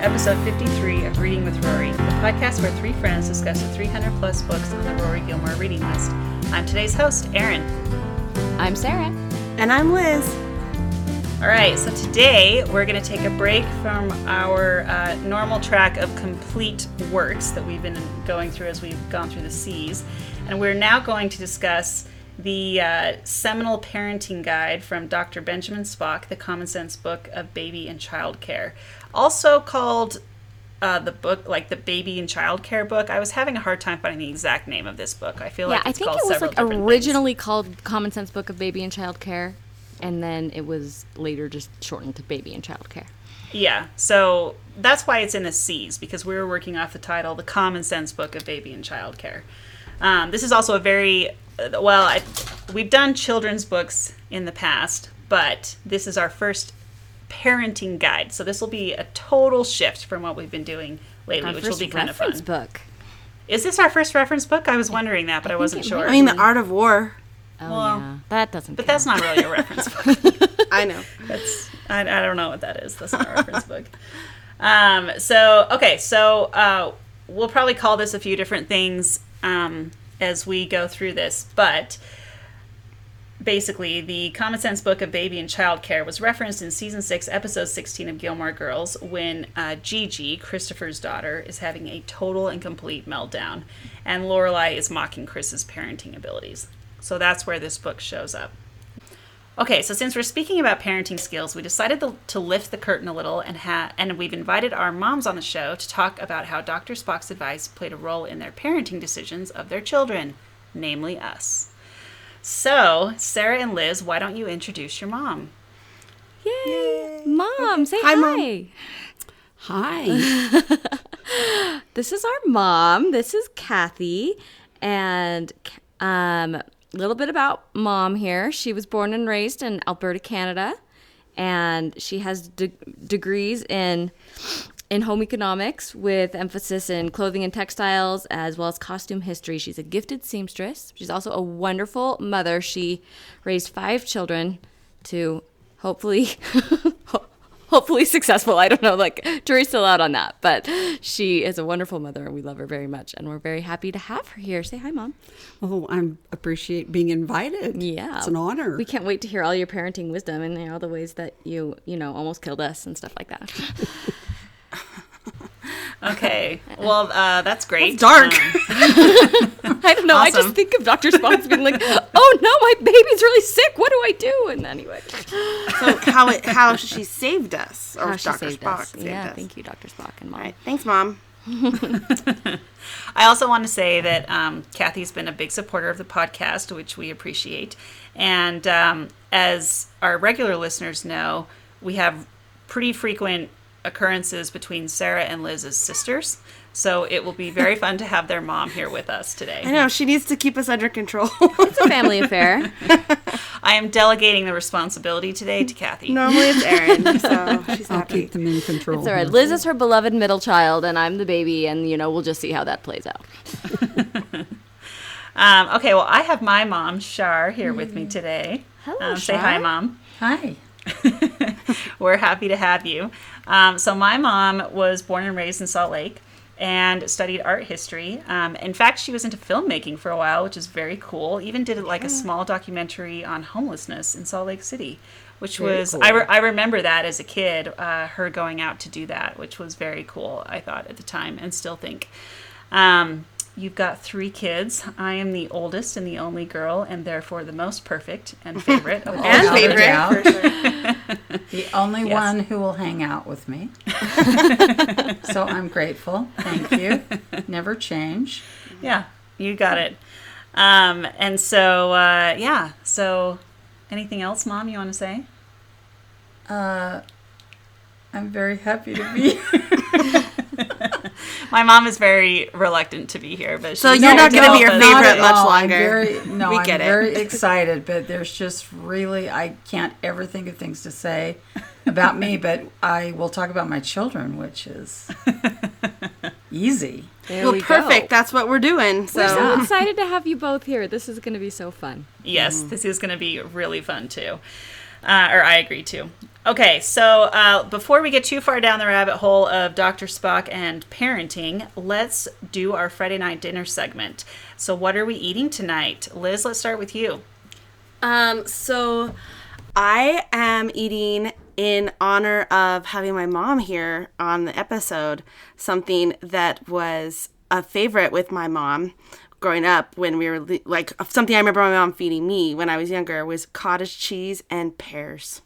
to episode 53 of Reading with Rory, the podcast where three friends discuss the 300 plus books on the Rory Gilmore reading list. I'm today's host, Erin. I'm Sarah. And I'm Liz. All right, so today we're going to take a break from our uh, normal track of complete works that we've been going through as we've gone through the C's. And we're now going to discuss the uh, seminal parenting guide from Dr. Benjamin Spock, the Common Sense Book of Baby and Child Care. Also called uh, the book, like the baby and child care book. I was having a hard time finding the exact name of this book. I feel Yeah, like I think it was like originally called Common Sense Book of Baby and Child Care, and then it was later just shortened to Baby and Child Care. Yeah, so that's why it's in the C's because we were working off the title, The Common Sense Book of Baby and Child Care. Um, this is also a very well. I, we've done children's books in the past, but this is our first parenting guide. So this will be a total shift from what we've been doing lately, Our which will be kind of fun. reference book. Is this our first reference book? I was wondering that, but I, think wasn't sure. might I mean, The Art of War. Oh Well, yeah, that doesn't. but that's not really a reference book. I know. That's I, I don't know what that is. That's not a reference book. Um, so okay, so uh, we'll probably call this a few different things um, as we go through this, but basically, the Common Sense Book of Baby and Child Care was referenced in season six, episode sixteen of Gilmore Girls, when uh, Gigi, Christopher's daughter, is having a total and complete meltdown, and Lorelai is mocking Chris's parenting abilities. So that's where this book shows up. Okay, so since we're speaking about parenting skills, we decided to, to lift the curtain a little and ha- and we've invited our moms on the show to talk about how Dr. Spock's advice played a role in their parenting decisions of their children, namely us. So, Sarah and Liz, why don't you introduce your mom? Yay, mom! Say Hi, hi. Mom. Hi. This is our mom. This is Kathy, and um, a little bit about mom here. She was born and raised in Alberta, Canada, and she has de- degrees in in home economics with emphasis in clothing and textiles as well as costume history. She's a gifted seamstress. She's also a wonderful mother. She raised five children to hopefully hopefully successful. I don't know, like jury's still out on that, but she is a wonderful mother and we love her very much and we're very happy to have her here. Say hi, mom. Oh, I appreciate being invited. Yeah, It's an honor. We can't wait to hear all your parenting wisdom and all the ways that you, you know, almost killed us and stuff like that. Okay, well, uh, that's great. dark. Um, I don't know. I just think of Dr. Spock's being like, "Oh no, my baby's really sick. What do I do?" And anyway, So how it how she saved us, or how she Dr. saved Spock us. saved yeah, us. thank you, Dr. Spock and mom. All right, thanks, Mom. I also want to say that um, Kathy's been a big supporter of the podcast, which we appreciate. And um, as our regular listeners know, we have pretty frequent occurrences between Sarah and Liz's sisters. So it will be very fun to have their mom here with us today. I know she needs to keep us under control. It's a family affair. I am delegating the responsibility today to Kathy. Normally it's Erin, so she's I'll happy. keep them in control. It's all right. Liz is her beloved middle child, and I'm the baby, and you know we'll just see how that plays out. Um, okay, well, I have my mom, Shar, here with me today. Hello, Um, Say hi, mom. Hi. We're happy to have you. Um, so, my mom was born and raised in Salt Lake and studied art history. Um, in fact, she was into filmmaking for a while, which is very cool. Even did like a small documentary on homelessness in Salt Lake City, which Very was, cool. I, re- I remember that as a kid, uh, her going out to do that, which was very cool, I thought at the time, and still think. Um, You've got three kids. I am the oldest and the only girl, and therefore the most perfect and favorite of all and Without a children. favorite, doubt. for sure. The only Yes. one who will hang out with me. so I'm grateful. Thank you. Never change. Yeah, you got it. Um, and so, uh, yeah. So, anything else, Mom? You want to say? Uh, I'm very happy to be here. My mom is very reluctant to be here, but So you're not gonna be your favorite Not at much all. I'm longer. very, no, We I'm get it. very excited, but there's just really, I can't ever think of things to say about me, but I will talk about my children, which is easy. There well, we perfect. Go. That's what we're doing. So, We're so excited to have you both here. This is going to be so fun. Yes, this is going to be really fun too. Uh, or I agree too. Okay, so uh, before we get too far down the rabbit hole of Dr. Spock and parenting, let's do our Friday night dinner segment. So, what are we eating tonight? Liz, let's start with you. Um, so I am eating in honor of having my mom here on the episode something that was a favorite with my mom growing up when we were like something I remember my mom feeding me when I was younger was cottage cheese and pears.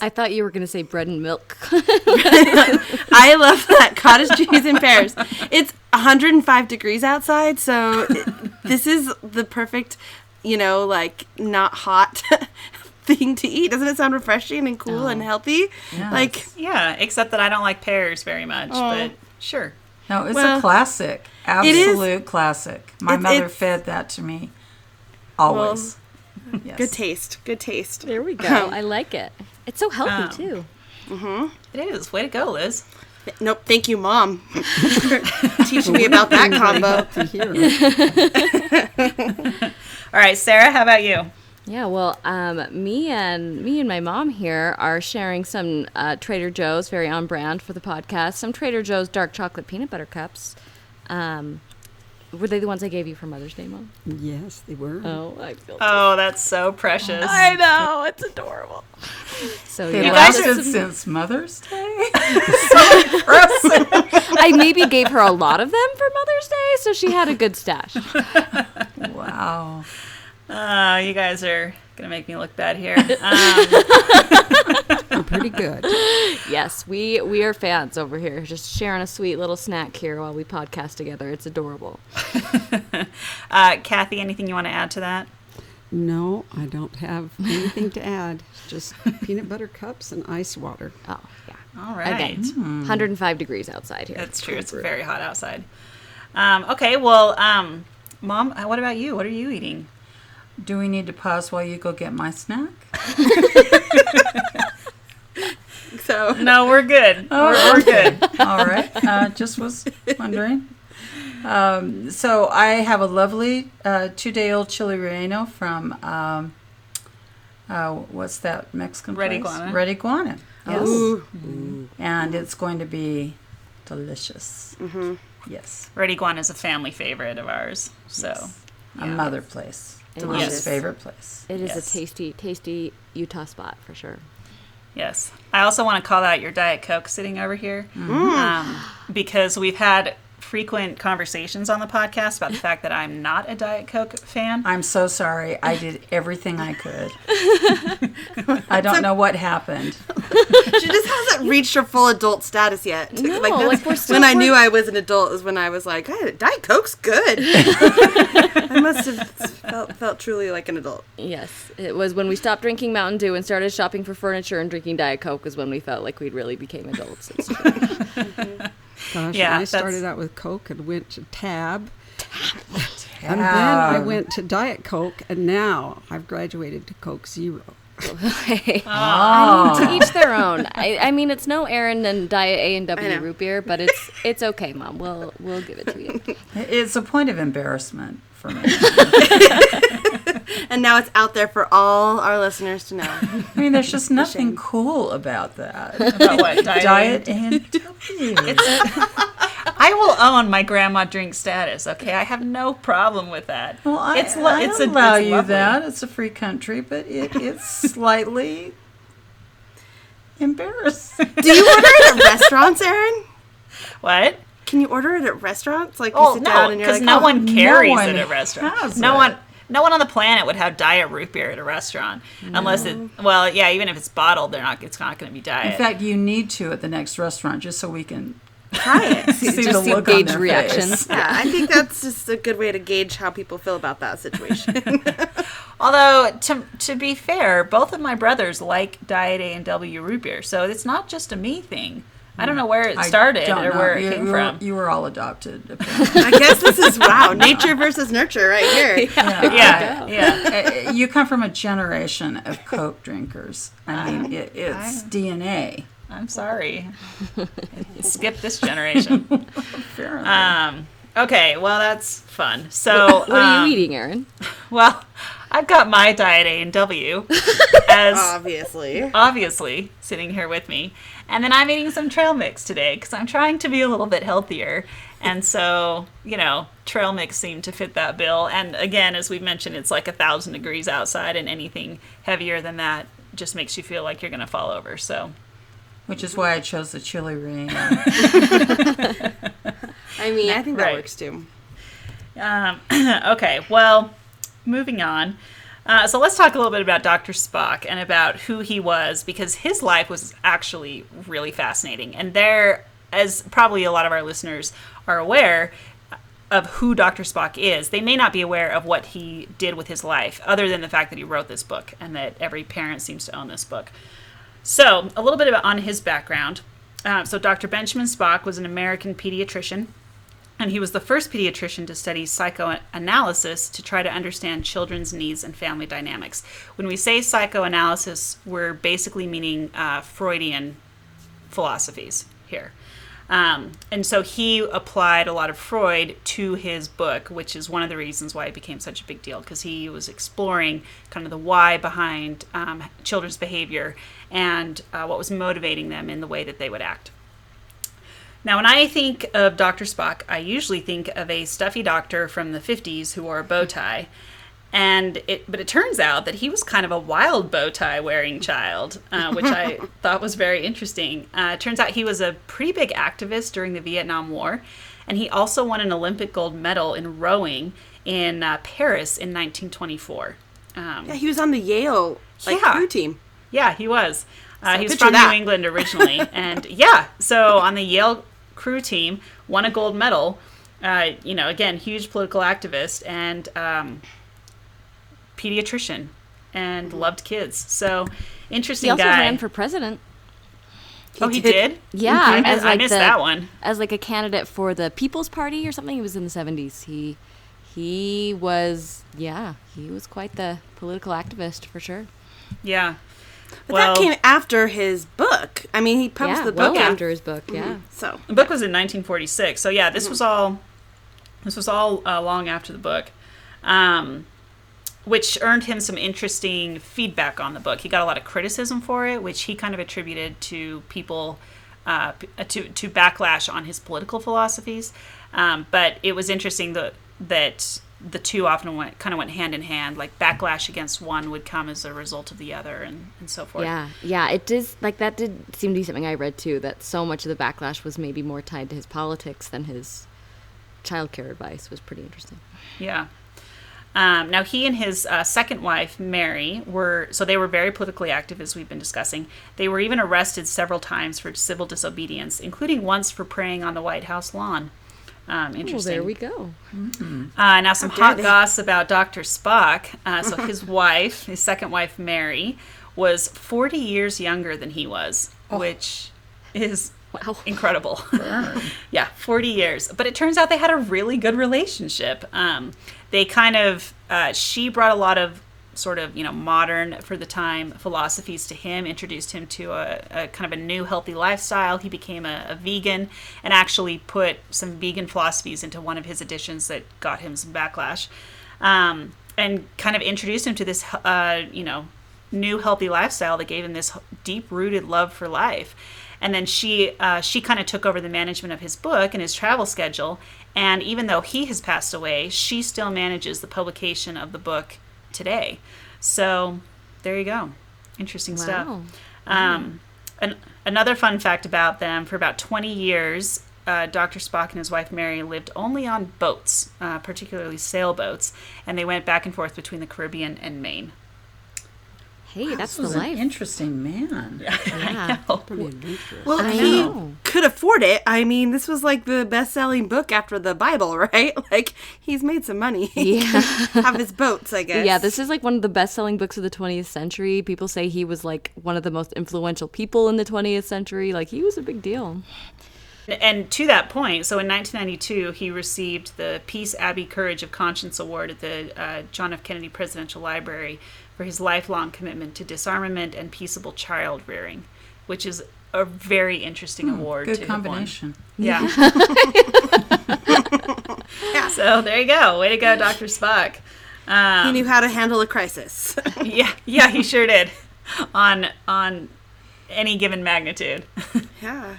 I thought you were going to say bread and milk. I love that cottage cheese and pears. It's 105 degrees outside, so it- this is the perfect, you know, like not hot thing to eat. Doesn't it sound refreshing and cool and oh. healthy? Like Yeah, except that I don't like pears very much, oh. but sure. No, it's Well, a classic. is. Absolute classic. My It- mother it's- fed that to me always. Yes. good taste, good taste. there we go. I like it. It's so healthy, Um, too. It is. Way to go, Liz. Nope, thank you, mom, for teaching me about that combo. All right, Sarah, how about you? Yeah, well, um, me and me and my mom here are sharing some uh, Trader Joe's, very on brand for the podcast. Some Trader Joe's dark chocolate peanut butter cups. Um, were they the ones I gave you for Mother's Day, Mom? Yes, they were. Oh, I feel. Oh, that's so precious. I know it's adorable. So They yeah, guys lasted are- since Mother's Day. so I maybe gave her a lot of them for Mother's Day, so she had a good stash. wow. Oh, you guys are gonna make me look bad here. Um, They're pretty good. Yes, we we are fans over here, just sharing a sweet little snack here while we podcast together. It's adorable. uh, Kathy, anything you want to add to that? No, I don't have anything to add. Just peanut butter cups and ice water. Oh yeah. All right. Again, 105 degrees outside here. That's true. It's very hot outside. Um, okay, well, um, Mom, uh, what about you? What are you eating? Do we need to pause while you go get my snack? So No, we're good. we're, we're good. All right. Uh, just was wondering. Um, so I have a lovely uh, two-day-old chili relleno from um, uh, what's that Mexican Red place? Iguana. Red Iguana. Yes. Ooh. And it's going to be delicious. Mm-hmm. Yes. Red Iguana is a family favorite of ours. So, A yeah. mother place. It Delicious is. favorite place. It is Yes. a tasty, tasty Utah spot for sure. Yes. I also want to call out your Diet Coke sitting over here. Um, because we've had frequent conversations on the podcast about the fact that I'm not a Diet Coke fan. I'm so sorry. I did everything I could. I don't know what happened. she just hasn't reached her full adult status yet. No, that's like, we're still- when I we're- knew I was an adult is when I was like, hey, Diet Coke's good. I must have felt, felt truly like an adult. Yes, it was when we stopped drinking Mountain Dew and started shopping for furniture and drinking Diet Coke is when we felt like we'd really became adults. It's true. Gosh, Yeah, I that's- started out with Coke and went to Tab. And then I went to Diet Coke, and now I've graduated to Coke Zero. Hey, Oh. to ah. each their own. I, I mean, it's no Erin and Diet A and W know. root beer, but it's it's okay, Mom. We'll we'll give it to you. It's a point of embarrassment for me. And now it's out there for all our listeners to know. I mean, there's just nothing cool about that. About what? Diet? Diet and W. I will own my grandma drink status. Okay, I have no problem with that. Well, I, it's lo- I it's a- allow it's you lovely. that. It's a free country, but it, it's slightly embarrassing. Do you order it at restaurants, Erin? What? Can you order it at restaurants? Like you Oh sit no, down and you're because like, no oh, one no carries one it at restaurants. No it. one, no one on the planet would have diet root beer at a restaurant unless it. Well, yeah, even if it's bottled, they're not. It's not going to be diet. In fact, you need to at the next restaurant just so we can try it. see the Just look gauge on their reaction. Yeah, I think that's just a good way to gauge how people feel about that situation. Although to to be fair, both of my brothers like diet A and W root beer, so it's not just a me thing. I don't know where it started don't or know. where it you, came you were, from. You were all adopted. I guess this is wow, nature versus nurture right here. yeah, yeah. Uh, you come from a generation of Coke drinkers. I mean, it, it's DNA. I'm sorry. Skip this generation. Apparently. Um, okay, well that's fun. So What are um, you eating, Erin? Well, I've got my diet A and W as Obviously. obviously sitting here with me. And then I'm eating some trail mix today because I'm trying to be a little bit healthier. And so, you know, trail mix seemed to fit that bill. And again, as we've mentioned, it's like a thousand degrees outside, and anything heavier than that just makes you feel like you're going to fall over. So, Which is why I chose the chili ring. I mean, I think that Right. works too. Um, okay, well, moving on. Uh, so let's talk a little bit about Dr. Spock and about who he was, because his life was actually really fascinating. And there, as probably a lot of our listeners are aware of who Dr. Spock is, they may not be aware of what he did with his life, other than the fact that he wrote this book and that every parent seems to own this book. So, a little bit about on his background. Uh, so, Dr. Benjamin Spock was an American pediatrician and he was the first pediatrician to study psychoanalysis to try to understand children's needs and family dynamics. When we say psychoanalysis, we're basically meaning uh, Freudian philosophies here. Um, and so he applied a lot of Freud to his book, which is one of the reasons why it became such a big deal, because he was exploring kind of the why behind um, children's behavior and uh, what was motivating them in the way that they would act. Now, when I think of Dr. Spock, I usually think of a stuffy doctor from the 50s who wore a bow tie. And it, but it turns out that he was kind of a wild bow tie wearing child, uh, which I thought was very interesting. Uh, it turns out he was a pretty big activist during the Vietnam War, and he also won an Olympic gold medal in rowing in uh, Paris in 1924. Um, Yeah, he was on the Yale like Yeah. crew team. yeah, he was. Uh, So he was from that. New England originally, and yeah, so on the Yale crew team, won a gold medal. Uh, you know, again, huge political activist and um, pediatrician, and loved kids. So interesting He also guy. ran for president. oh, he did. did. Yeah, I, as missed, I like missed the- that one. As like a candidate for the People's Party or something. He was in the seventies. He he was yeah, he was quite the political activist for sure. Yeah. But well, that came after his book. I mean, he published yeah, the book well after. after his book, yeah. So The book was in 1946. So yeah, this was all this was all uh, long after the book, um, which earned him some interesting feedback on the book. He got a lot of criticism for it, which he kind of attributed to people uh, uh, to to backlash on his political philosophies. Um, but it was interesting that that the two often went kind of went hand in hand. Like backlash against one would come as a result of the other, and and so forth. Yeah, yeah, it does. Like that did seem to be something I read too. That so much of the backlash was maybe more tied to his politics than his childcare advice. Was pretty interesting. Yeah. Um, now he and his uh, second wife Mary were so they were very politically active as we've been discussing. They were even arrested several times for civil disobedience, including once for praying on the White House lawn. Um, Well, interesting. there we go. Uh, now, some hot they. goss about Dr. Spock. Uh, so, his wife, his second wife, Mary, was 40 years younger than he was, which is Wow. incredible. yeah, 40 years. But it turns out they had a really good relationship. Um, they kind of, uh, she brought a lot of sort of, you know, modern for the time philosophies to him, introduced him to a, a kind of a new healthy lifestyle. He became a, a vegan and actually put some vegan philosophies into one of his editions that got him some backlash. Um, and kind of introduced him to this, uh, you know, new healthy lifestyle that gave him this deep rooted love for life. And then she uh, she kind of took over the management of his book and his travel schedule. And even though he has passed away, she still manages the publication of the book today. So there you go. Interesting stuff. Wow. Um, an, another fun fact about them for about 20 years, uh, Dr. Spock and his wife Mary lived only on boats, uh, particularly sailboats, and they went back and forth between the Caribbean and Maine. Hey, that's This the was an life. interesting man. yeah. Pretty adventurous. well, I he know. could afford it. I mean, this was like the best-selling book after the Bible, right? Like he's made some money. Yeah. Have his boats, I guess. Yeah, this is like one of the best-selling books of the 20th century. People say he was like one of the most influential people in the 20th century. Like he was a big deal. And to that point, so in 1992, he received the Peace Abbey Courage of Conscience Award at the uh, John F. Kennedy Presidential Library for his lifelong commitment to disarmament and peaceable child rearing, which is a very interesting award. Good to have won. combination. Yeah. yeah. So there you go. Way to go, Dr. Spock. he knew how to handle a crisis. yeah, yeah, he sure did. On on any given magnitude. yeah.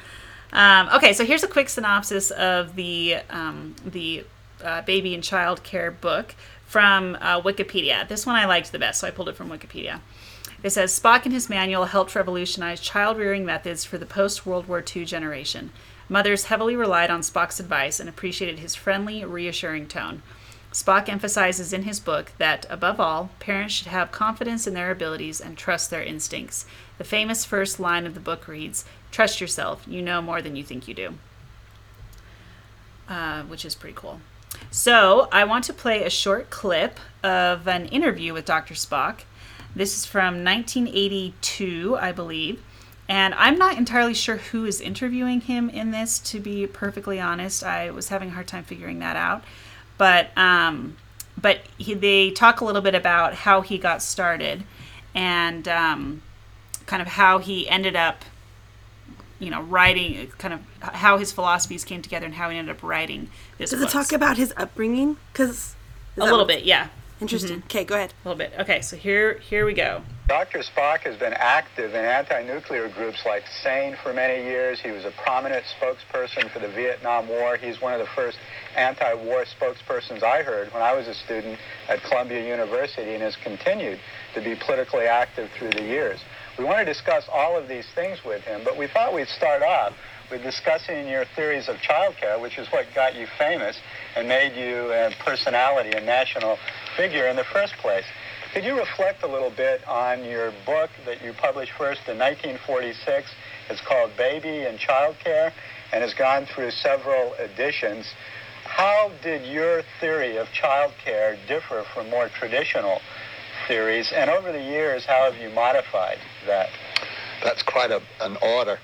Um, okay, so here's a quick synopsis of the um, the uh, baby and child care book from uh, Wikipedia. This one I liked the best, so I pulled it from Wikipedia. It says Spock and his manual helped revolutionize child rearing methods for the post World War II generation. Mothers heavily relied on Spock's advice and appreciated his friendly, reassuring tone. Spock emphasizes in his book that, above all, parents should have confidence in their abilities and trust their instincts. The famous first line of the book reads Trust yourself, you know more than you think you do. Uh, which is pretty cool. So, I want to play a short clip of an interview with Dr. Spock. This is from 1982, I believe. And I'm not entirely sure who is interviewing him in this, to be perfectly honest. I was having a hard time figuring that out. But, um, but he, they talk a little bit about how he got started and um, kind of how he ended up you know, writing uh, kind of how his philosophies came together and how he ended up writing this. Does it talk about his upbringing? Because a little bit, yeah, interesting. Mm-hmm. Okay, go ahead. a little bit. Okay, so here here we go. Dr. Spock has been active in anti-nuclear groups like SANE for many years. He was a prominent spokesperson for the Vietnam War. He's one of the first anti-war spokespersons I heard when I was a student at Columbia University and has continued to be politically active through the years. We want to discuss all of these things with him, but we thought we'd start off with discussing your theories of childcare, which is what got you famous and made you a personality, a national figure in the first place. Could you reflect a little bit on your book that you published first in 1946? It's called Baby and Childcare and has gone through several editions. How did your theory of childcare differ from more traditional theories? And over the years, how have you modified that? That's quite a, an order.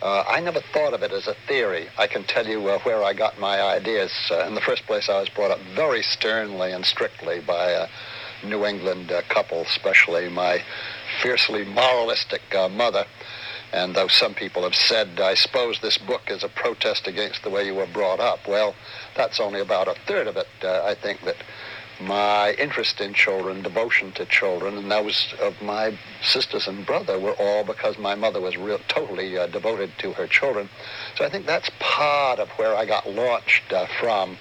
Uh, I never thought of it as a theory. I can tell you uh, where I got my ideas. Uh, in the first place, I was brought up very sternly and strictly by a New England uh, couple, especially my fiercely moralistic uh, mother. And though some people have said, I suppose this book is a protest against the way you were brought up, well, that's only about a third of it. Uh, I think that my interest in children, devotion to children, and those of my sisters and brother were all because my mother was real, totally uh, devoted to her children. So I think that's part of where I got launched uh, from.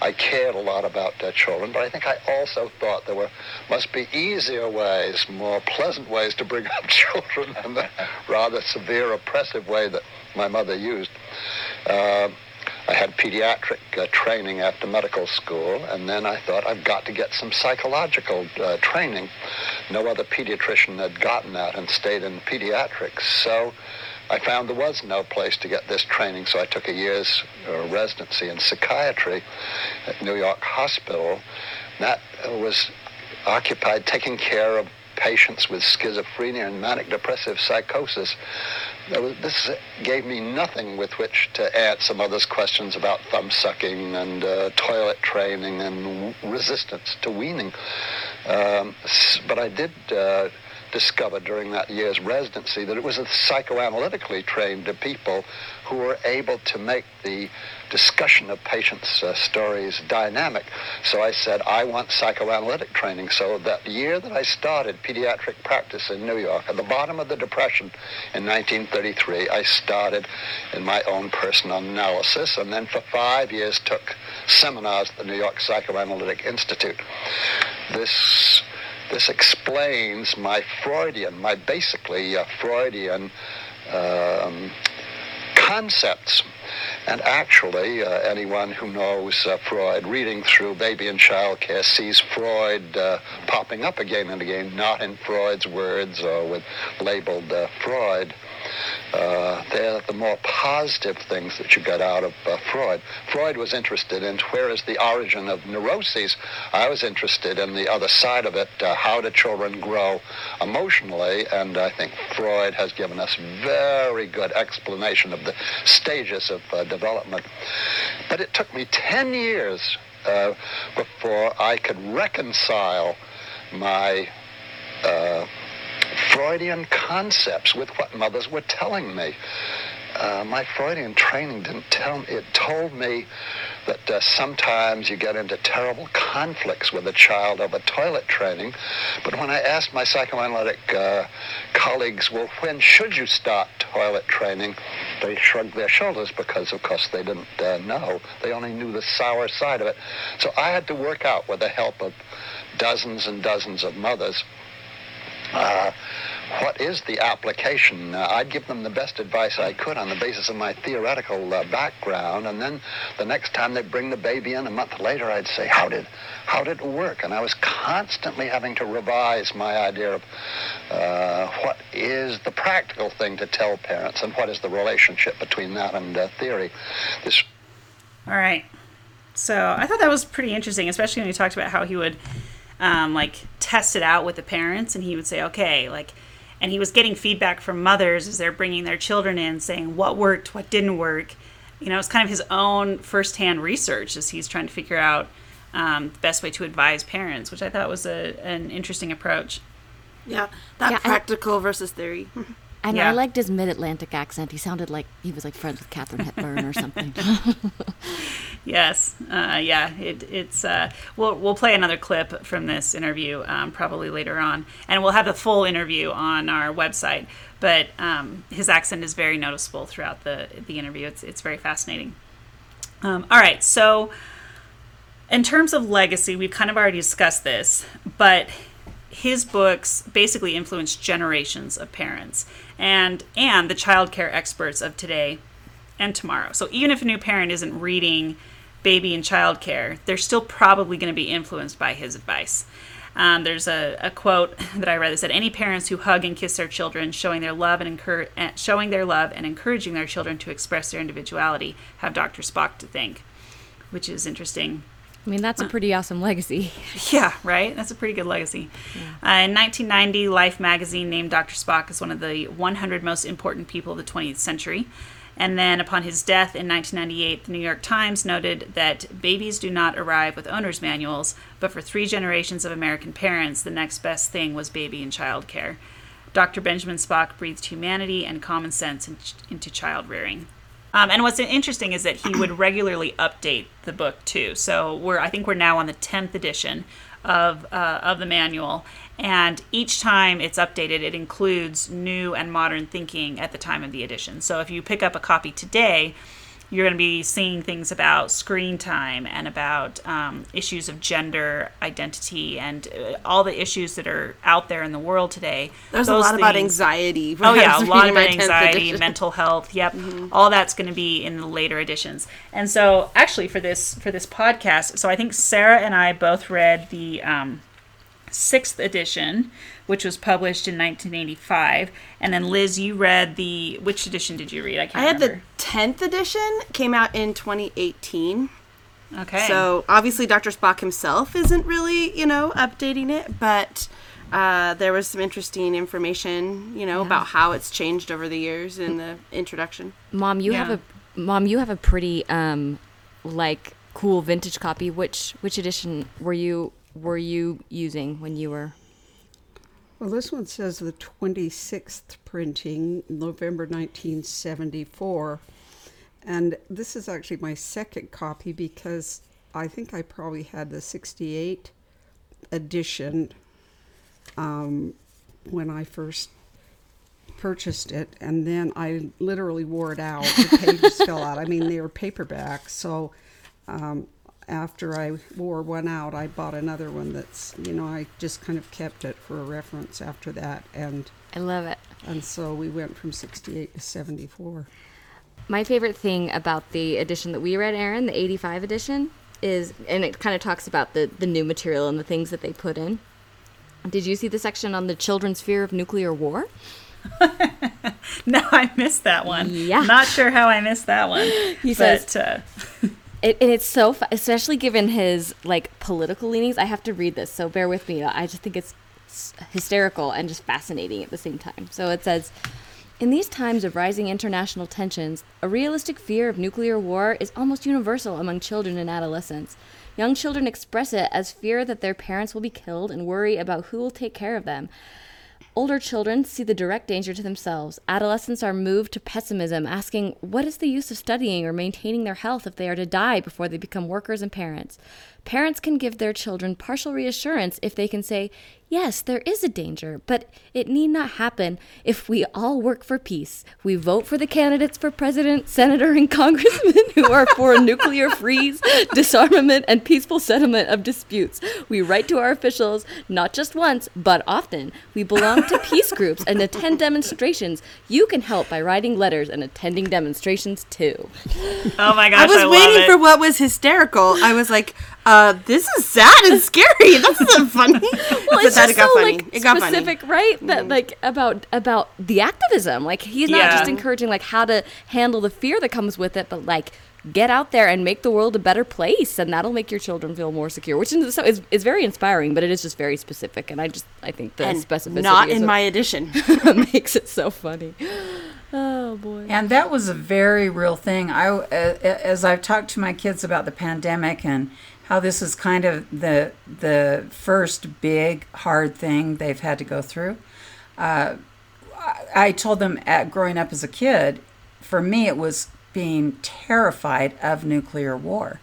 I cared a lot about uh, children, but I think I also thought there were must be easier ways, more pleasant ways to bring up children than the rather severe, oppressive way that my mother used. I had pediatric uh, training after medical school, and then I thought I've got to get some psychological uh, training. No other pediatrician had gotten that and stayed in pediatrics. So I found there was no place to get this training, so I took a year's uh, residency in psychiatry at New York Hospital. That was occupied taking care of patients with schizophrenia and manic depressive psychosis this gave me nothing with which to answer mother's questions about thumb sucking and uh, toilet training and resistance to weaning. Um, but I did uh, discover during that year's residency that it was a psychoanalytically trained people who were able to make the discussion of patients' uh, stories dynamic. So I said, I want psychoanalytic training. So that year that I started pediatric practice in New York, at the bottom of the Depression in 1933, I started in my own personal analysis and then for five years took seminars at the New York Psychoanalytic Institute. This this explains my Freudian, my basically uh, Freudian um, concepts. And actually, uh, anyone who knows uh, Freud, reading through Baby and Child Care, sees Freud uh, popping up again and again, not in Freud's words or with labeled uh, Freud. Uh, they're the more positive things that you get out of uh, Freud. Freud was interested in where is the origin of neuroses. I was interested in the other side of it. Uh, how do children grow emotionally? And I think Freud has given us very good explanation of the stages of uh, development. But it took me 10 years uh, before I could reconcile my uh, Freudian concepts with what mothers were telling me. uh, my Freudian training didn't tell me. It told me that uh, sometimes you get into terrible conflicts with a child over toilet training. But when I asked my psychoanalytic uh, colleagues, well, when should you start toilet training? They shrugged their shoulders because, of course, they didn't uh, know. They only knew the sour side of it. So I had to work out with the help of dozens and dozens of mothers uh, what is the application? Uh, I'd give them the best advice I could on the basis of my theoretical uh, background, and then the next time they bring the baby in a month later, I'd say, "How did, how did it work?" And I was constantly having to revise my idea of uh, what is the practical thing to tell parents, and what is the relationship between that and uh, theory. This All right. So I thought that was pretty interesting, especially when he talked about how he would um, like test it out with the parents, and he would say, okay, like, and he was getting feedback from mothers as they're bringing their children in, saying what worked, what didn't work. You know, it's kind of his own firsthand research as he's trying to figure out um, the best way to advise parents, which I thought was a, an interesting approach. Yeah, that Yeah, and- practical versus theory. And Yeah. I liked his mid-Atlantic accent. He sounded like he was like friends with Katharine Hepburn or something. Yes, uh, yeah, it, it's. Uh, we'll we'll play another clip from this interview um, probably later on, and we'll have the full interview on our website. But um, his accent is very noticeable throughout the the interview. It's it's very fascinating. Um, all right, so in terms of legacy, we've kind of already discussed this, but his books basically influenced generations of parents and and the child care experts of today and tomorrow. So even if a new parent isn't reading baby and child care, they're still probably going to be influenced by his advice. Um, there's a, a quote that I read that said, "Any parents who hug and kiss their children, showing their love and encourage, showing their love and encouraging their children to express their individuality, have Dr. Spock to thank," which is interesting. I mean, that's a pretty awesome legacy. Yeah, right? That's a pretty good legacy. Uh, in 1990, Life magazine named Dr. Spock as one of the 100 most important people of the 20th century. And then upon his death in 1998, the New York Times noted that babies do not arrive with owner's manuals, but for three generations of American parents, the next best thing was baby and child care. Dr. Benjamin Spock breathed humanity and common sense in, into child rearing. Um, and what's interesting is that he would regularly update the book too. So we're I think we're now on the tenth edition of uh, of the manual, and each time it's updated, it includes new and modern thinking at the time of the edition. So if you pick up a copy today, you're going to be seeing things about screen time and about um, issues of gender identity and uh, all the issues that are out there in the world today. There's a Those lot about anxiety. Oh yeah, a lot about anxiety, mental health. Yep, all that's going to be in the later editions. And so, actually, for this for this podcast, so I think Sarah and I both read the um, sixth edition, which was published in 1985, and then Liz, you read the which edition did you read? I can't I had remember. the 10th edition, came out in 2018. okay, So obviously, Dr. Spock himself isn't really, you know, updating it, but uh, there was some interesting information, you know, about how it's changed over the years in the introduction. Mom, you Yeah. have a mom. You have a pretty um, like cool vintage copy. Which which edition were you were you using when you were? Well, this one says the 26th printing, November 1974. And this is actually my second copy because I think I probably had the 68 edition um, when I first purchased it. And then I literally wore it out. The pages fell out. I mean, they were paperback. So um, after I wore one out, I bought another one that's, you know, I just kind of kept it for a reference after that. And, I love it. and so we went from 68 to 74. My favorite thing about the edition that we read, Erin, the 85 edition, is, and it kind of talks about the, the new material and the things that they put in. Did you see the section on the children's fear of nuclear war? no, I missed that one. Yeah. not sure how I missed that one. He but, says- uh, It, and it's so, fu- especially given his like political leanings. I have to read this, so bear with me. I just think it's hysterical and just fascinating at the same time. So it says, in these times of rising international tensions, a realistic fear of nuclear war is almost universal among children and adolescents. Young children express it as fear that their parents will be killed and worry about who will take care of them. Older children see the direct danger to themselves. Adolescents are moved to pessimism, asking, What is the use of studying or maintaining their health if they are to die before they become workers and parents? Parents can give their children partial reassurance if they can say, Yes, there is a danger, but it need not happen if we all work for peace. We vote for the candidates for president, senator, and congressman who are for a nuclear freeze, disarmament, and peaceful settlement of disputes. We write to our officials not just once, but often. We belong to peace groups and attend demonstrations. You can help by writing letters and attending demonstrations too. Oh my gosh, I was love waiting it. for what was hysterical. I was like, uh, this is sad and scary. That's not funny. Well, it's then just it got so funny. like It got funny. specific, right? That like about about the activism. Like he's not Yeah. just encouraging like how to handle the fear that comes with it, but like get out there and make the world a better place, and that'll make your children feel more secure. Which is, so is, is very inspiring, but it is just very specific, and I just I think the and specificity not is in what my edition. makes it so funny. Oh boy. And that was a very real thing. I, uh, as I've talked to my kids about the pandemic and how this is kind of the the first big hard thing they've had to go through. Uh, I- told them at growing up as a kid, for me it was being terrified of nuclear war,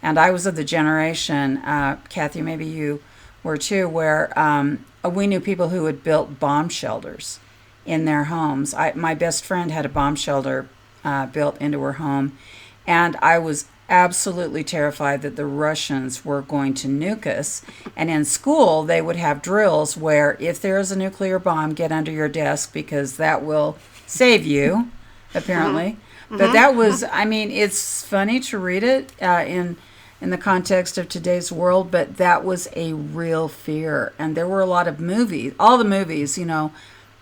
and I was of the generation, uh, Kathy, maybe you were too, where um, we knew people who had built bomb shelters in their homes. I, my best friend had a bomb shelter uh, built into her home, and I was absolutely terrified that the Russians were going to nuke us. And in school, they would have drills where if there is a nuclear bomb, get under your desk because that will save you, apparently. But that was, I mean, it's funny to read it uh, in in the context of today's world, but that was a real fear. And there were a lot of movies, all the movies, you know,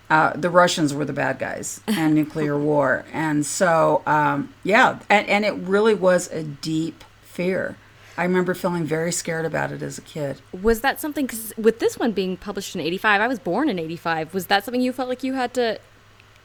uh, the Russians were the bad guys and nuclear war. And so, um, yeah, and, and it really was a deep fear. I remember feeling very scared about it as a kid. Was that something? Because with this one being published in '85, I was born in '85. Was that something you felt like you had to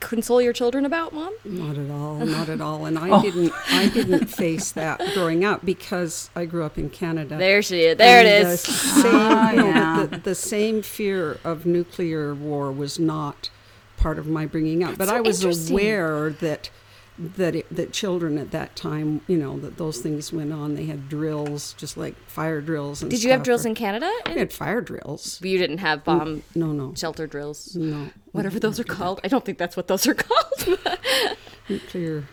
console your children about, Mom? Not at all, not at all. And I didn't, I didn't face that growing up because I grew up in Canada. There she is. There it And is. The same, Ah, no, yeah. the, the same fear of nuclear war was not part of my bringing up. but so I was aware that that it, that children at that time, you know, that those things went on. They had drills, just like fire drills. And Did you have drills or- in Canada? We had fire drills. You didn't have bomb No, no, shelter drills, no. whatever those are called. I don't think that's what those are called. Nuclear.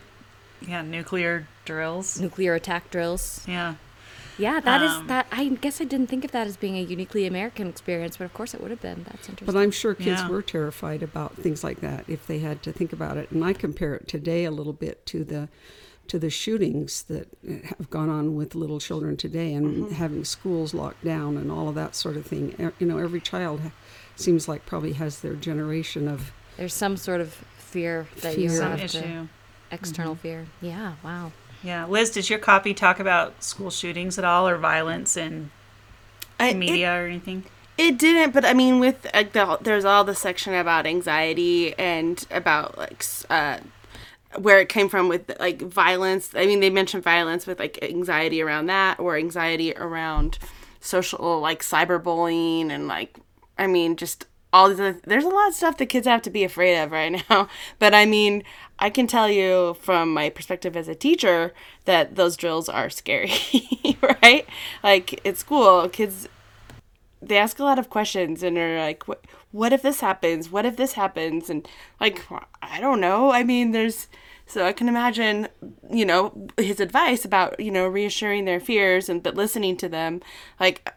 yeah, nuclear drills. Nuclear attack drills. Yeah. Yeah, that is Um, that. I guess I didn't think of that as being a uniquely American experience, but of course it would have been. That's interesting. But I'm sure kids Yeah. were terrified about things like that if they had to think about it. And I compare it today a little bit to the to the shootings that have gone on with little children today and having schools locked down and all of that sort of thing. E- You know, every child seems like probably has their generation of There's some sort of fear that you Fear. Some have to- issue. external fear. Yeah. Wow. Yeah. Liz, does your copy talk about school shootings at all or violence in I, it, media or anything? it didn't, but I mean, with like the, there's all the section about anxiety and about like uh, where it came from with like violence. I mean, they mentioned violence with like anxiety around that or anxiety around social like cyberbullying and like I mean just all the there's a lot of stuff that kids have to be afraid of right now. But I mean, I can tell you from my perspective as a teacher that those drills are scary, right? Like at school, kids they ask a lot of questions and are like what what if this happens? What if this happens? And like i don't know. I mean there's so i can imagine you know his advice about you know reassuring their fears and but listening to them like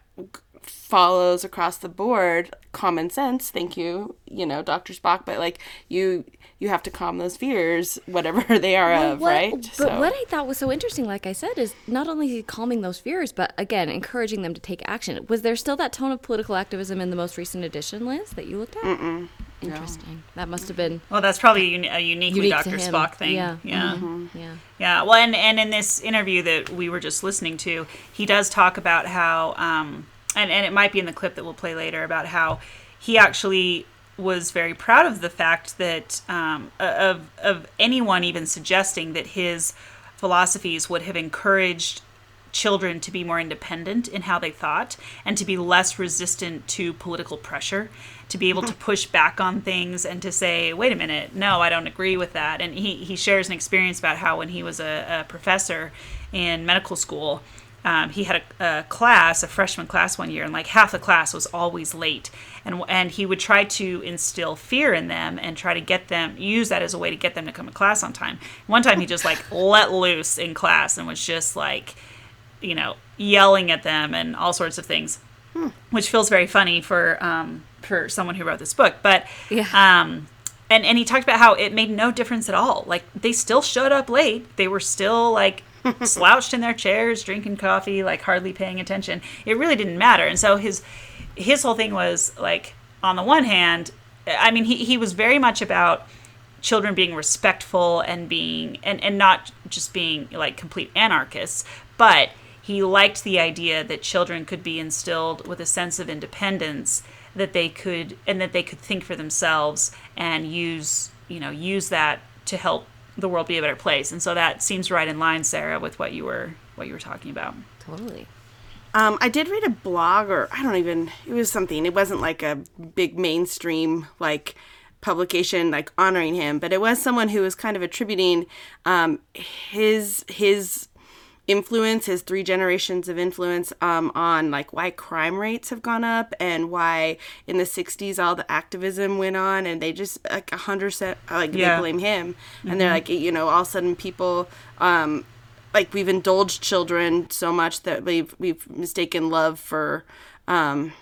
follows across the board. Common sense thank you you know dr spock but like you you have to calm those fears whatever they are Well, of what- right But what I thought was so interesting, like I said, is not only calming those fears, but again, encouraging them to take action. Was there still that tone of political activism in the most recent edition, Liz, that you looked at? Mm-mm. Interesting. That must have been Well, that's probably a, uni- a uniquely unique to Dr. Spock thing. Yeah. Yeah. Yeah. Yeah, well, and, and in this interview that we were just listening to, he does talk about how, um, and, and it might be in the clip that we'll play later, about how he actually was very proud of the fact that um, of, of anyone even suggesting that his philosophies would have encouraged children to be more independent in how they thought and to be less resistant to political pressure to be able to push back on things and to say wait a minute no i don't agree with that. And he, he shares an experience about how when he was a, a professor in medical school um, he had a, a class, a freshman class one year, and like half the class was always late. And, and he would try to instill fear in them and try to get them, use that as a way to get them to come to class on time. One time he just like let loose in class and was just like, you know, yelling at them and all sorts of things, which feels very funny for, um, for someone who wrote this book. But, Yeah. um, and, and he talked about how it made no difference at all. Like they still showed up late. They were still like slouched in their chairs, drinking coffee, like hardly paying attention. It really didn't matter. And so his his whole thing was like, on the one hand, I mean, he, he was very much about children being respectful and being and, and not just being like complete anarchists, but he liked the idea that children could be instilled with a sense of independence that they could and that they could think for themselves and use you know use that to help the world be a better place and so that seems right in line sarah with what you were what you were talking about Totally. Um, I did read a blog, or I don't even. It was something. It wasn't like a big mainstream like publication like honoring him, but it was someone who was kind of attributing um, his his influence, his three generations of influence um, on like why crime rates have gone up and why in the 60s all the activism went on and they just like a hundred percent like Yeah. they blame him and they're like you know all of a sudden people um like we've indulged children so much that we've we've mistaken love for um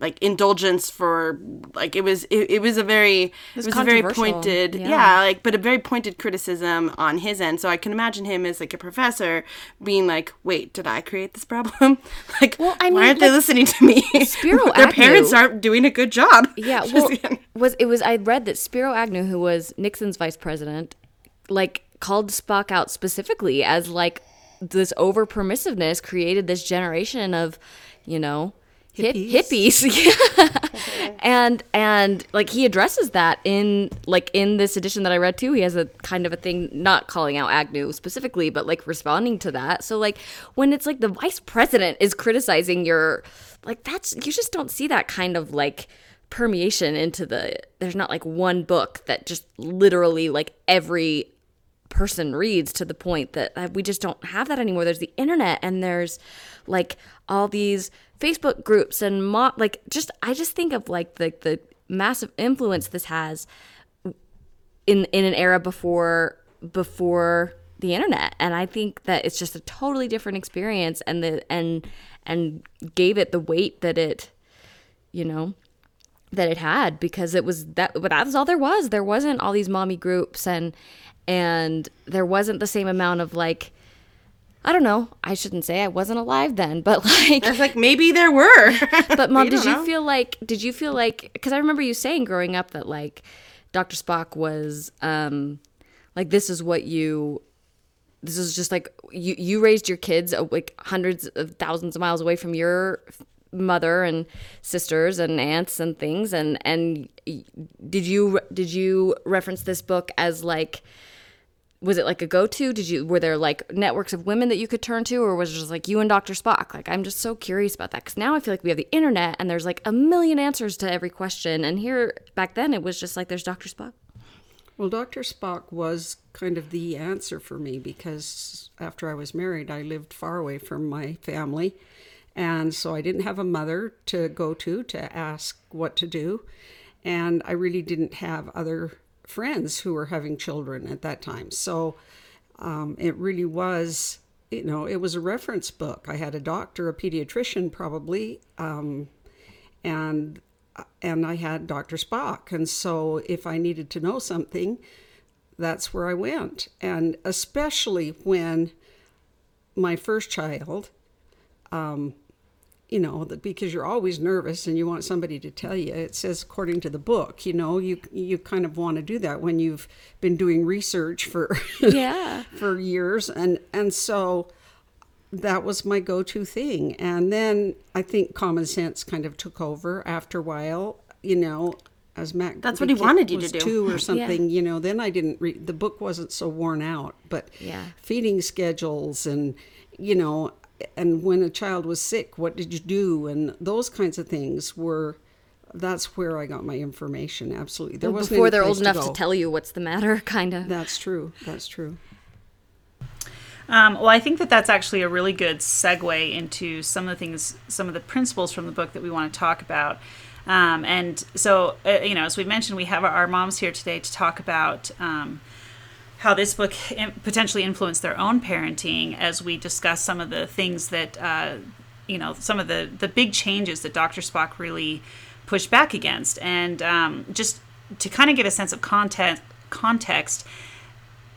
like indulgence for like it was it, it was a very it was, a very pointed yeah. yeah. like but a very pointed criticism on his end so i can imagine him as like a professor being like wait did i create this problem like Well, I why aren't they listening to me Spiro their parents aren't doing a good job Yeah, well, was it was I read that Spiro Agnew, who was Nixon's vice president, like called Spock out specifically as like this over permissiveness created this generation of, you know, Hippies. hippies. Yeah. and and like he addresses that in like in this edition that I read too. He has a kind of a thing not calling out Agnew specifically, but like responding to that. So like when it's like the vice president is criticizing your like that's you just don't see that kind of like permeation into the there's not like one book that just literally like every person reads to the point that we just don't have that anymore. There's the internet and there's like all these Facebook groups and mo- like just I just think of like the the massive influence this has in in an era before before the internet. And I think that it's just a totally different experience and the and and gave it the weight that it you know that it had because it was that but that was all there was. There wasn't all these mommy groups and and there wasn't the same amount of like I don't know. I shouldn't say I wasn't alive then, but like i was like maybe there were but mom, did you know. feel like did you feel like cuz I remember you saying growing up that like Dr. Spock was um like this is what you this is just like you you raised your kids uh, like hundreds of thousands of miles away from your mother and sisters and aunts and things and and did you did you reference this book as like was it like a go-to did you were there like networks of women that you could turn to or was it just like you and dr spock like i'm just so curious about that because now i feel like we have the internet and there's like a million answers to every question and here back then it was just like there's dr spock Well, Dr. Spock was kind of the answer for me because after I was married, I lived far away from my family. And so I didn't have a mother to go to to ask what to do. And I really didn't have other friends who were having children at that time. So um, it really was, you know, it was a reference book. I had a doctor, a pediatrician probably, um, and and I had Dr. Spock. And so if I needed to know something, that's where I went. And especially when my first child, um, you know, because you're always nervous and you want somebody to tell you. It says according to the book, you know, you you kind of want to do that when you've been doing research for Yeah. for years and and so that was my go-to thing and then i think common sense kind of took over after a while you know as mac That's what he wanted you to do. two or something you know then i didn't read the book wasn't so worn out but Yeah. feeding schedules and you know, and when a child was sick, what did you do? And those kinds of things were. That's where I got my information. Absolutely, there wasn't Before they're place old enough to tell you what's the matter, kind of. That's true. That's true. Um, well, I think that that's actually a really good segue into some of the things, some of the principles from the book that we want to talk about. Um, and so, uh, you know, as we mentioned, we have our moms here today to talk about um, how this book potentially influenced their own parenting as we discuss some of the things that, uh, you know, some of the, the big changes that Dr. Spock really pushed back against. And um, just to kind of give a sense of context, context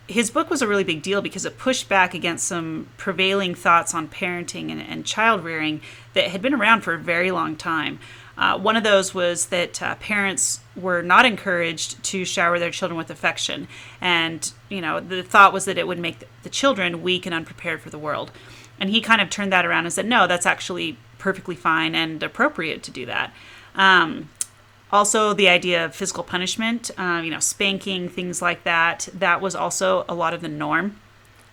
his book was a really big deal because it pushed back against some prevailing thoughts on parenting and, and child rearing that had been around for a very long time. Uh, one of those was that uh, parents were not encouraged to shower their children with affection, and you know the thought was that it would make the, children weak and unprepared for the world. And he kind of turned that around and said, no, that's actually perfectly fine and appropriate to do that. Um, also, the idea of physical punishment, uh, you know, spanking, things like that, that was also a lot of the norm,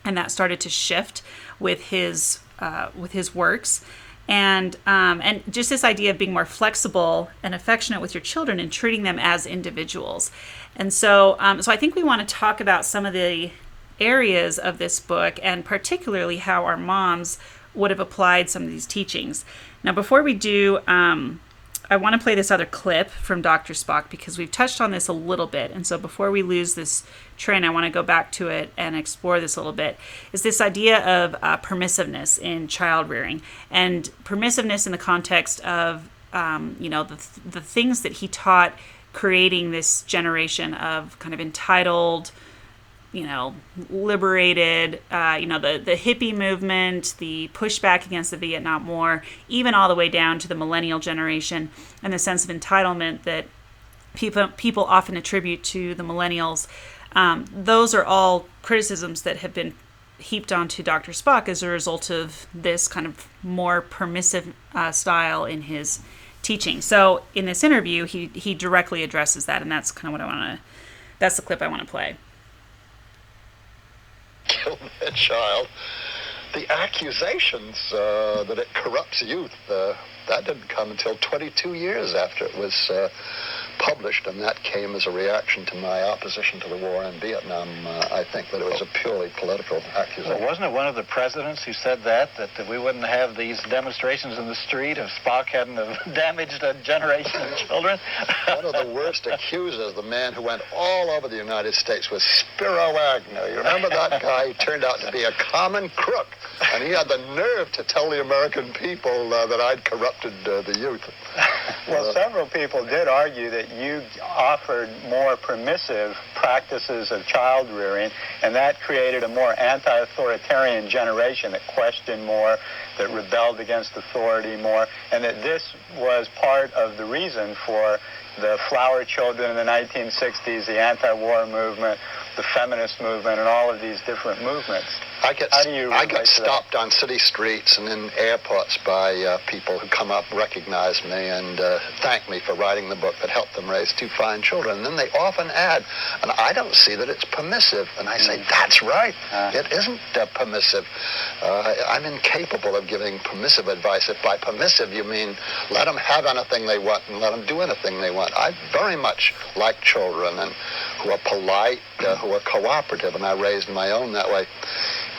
and that started to shift with his uh, with his works, and um, and just this idea of being more flexible and affectionate with your children and treating them as individuals, and so um, so I think we want to talk about some of the areas of this book, and particularly how our moms would have applied some of these teachings. Now, before we do. Um, I want to play this other clip from Dr. Spock because we've touched on this a little bit. And so before we lose this train, I want to go back to it and explore this a little bit. Is this idea of uh, permissiveness in child rearing and permissiveness in the context of, um, you know, the, the things that he taught creating this generation of kind of entitled, you know, liberated, uh, you know, the, the hippie movement, the pushback against the Vietnam War, even all the way down to the millennial generation, and the sense of entitlement that people people often attribute to the millennials. Um, those are all criticisms that have been heaped onto Dr. Spock as a result of this kind of more permissive uh, style in his teaching. So in this interview, he he directly addresses that, and that's kind of what I want to. That's the clip I want to play. Kill their child. The accusations uh, that it corrupts youth, uh, that didn't come until 22 years after it was uh, published, and that came as a reaction to my opposition to the war in Vietnam. Uh, I think that it was a purely political accusation. Well, wasn't it one of the presidents who said that, that, that we wouldn't have these demonstrations in the street if Spock hadn't have damaged a generation of children? One of the worst accusers, the man who went all over the United States, was Spiro Agnew. You remember that guy? He turned out to be a common crook, and he had the nerve to tell the American people uh, that I'd corrupted uh, the youth. Well, several people did argue that you offered more permissive practices of child rearing, and that created a more anti-authoritarian generation that questioned more, that rebelled against authority more, and that this was part of the reason for the flower children in the 1960s, the anti-war movement, the feminist movement, and all of these different movements. I get How do you I get stopped on city streets and in airports by uh, people who come up, recognize me, and uh, thank me for writing the book that helped them raise two fine children. And then they often add, and I don't see that it's permissive. And I say, that's right. Uh. it isn't uh, permissive. Uh, I'm incapable of giving permissive advice. If by permissive you mean let them have anything they want and let them do anything they want. I very much like children and who are polite, uh, who are cooperative, and I raised my own that way.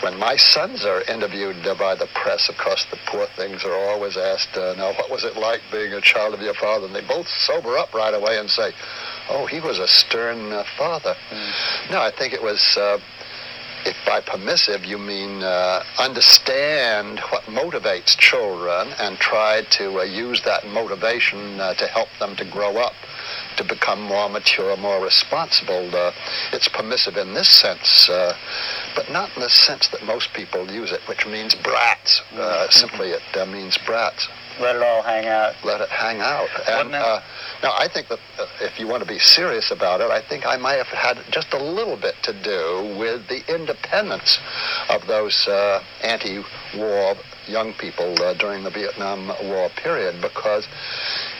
When my sons are interviewed by the press, of course, the poor things are always asked, uh, now, what was it like being a child of your father? And they both sober up right away and say, oh, he was a stern uh, father. No, I think it was, uh, if by permissive you mean uh, understand what motivates children and try to uh, use that motivation uh, to help them to grow up to become more mature, more responsible. Uh, it's permissive in this sense, uh, but not in the sense that most people use it, which means brats. Uh, simply, it uh, means brats. Let it all hang out. Let it hang out. And uh, now, I think that uh, if you want to be serious about it, I think I might have had just a little bit to do with the independence of those uh, anti-war young people uh, during the Vietnam War period, because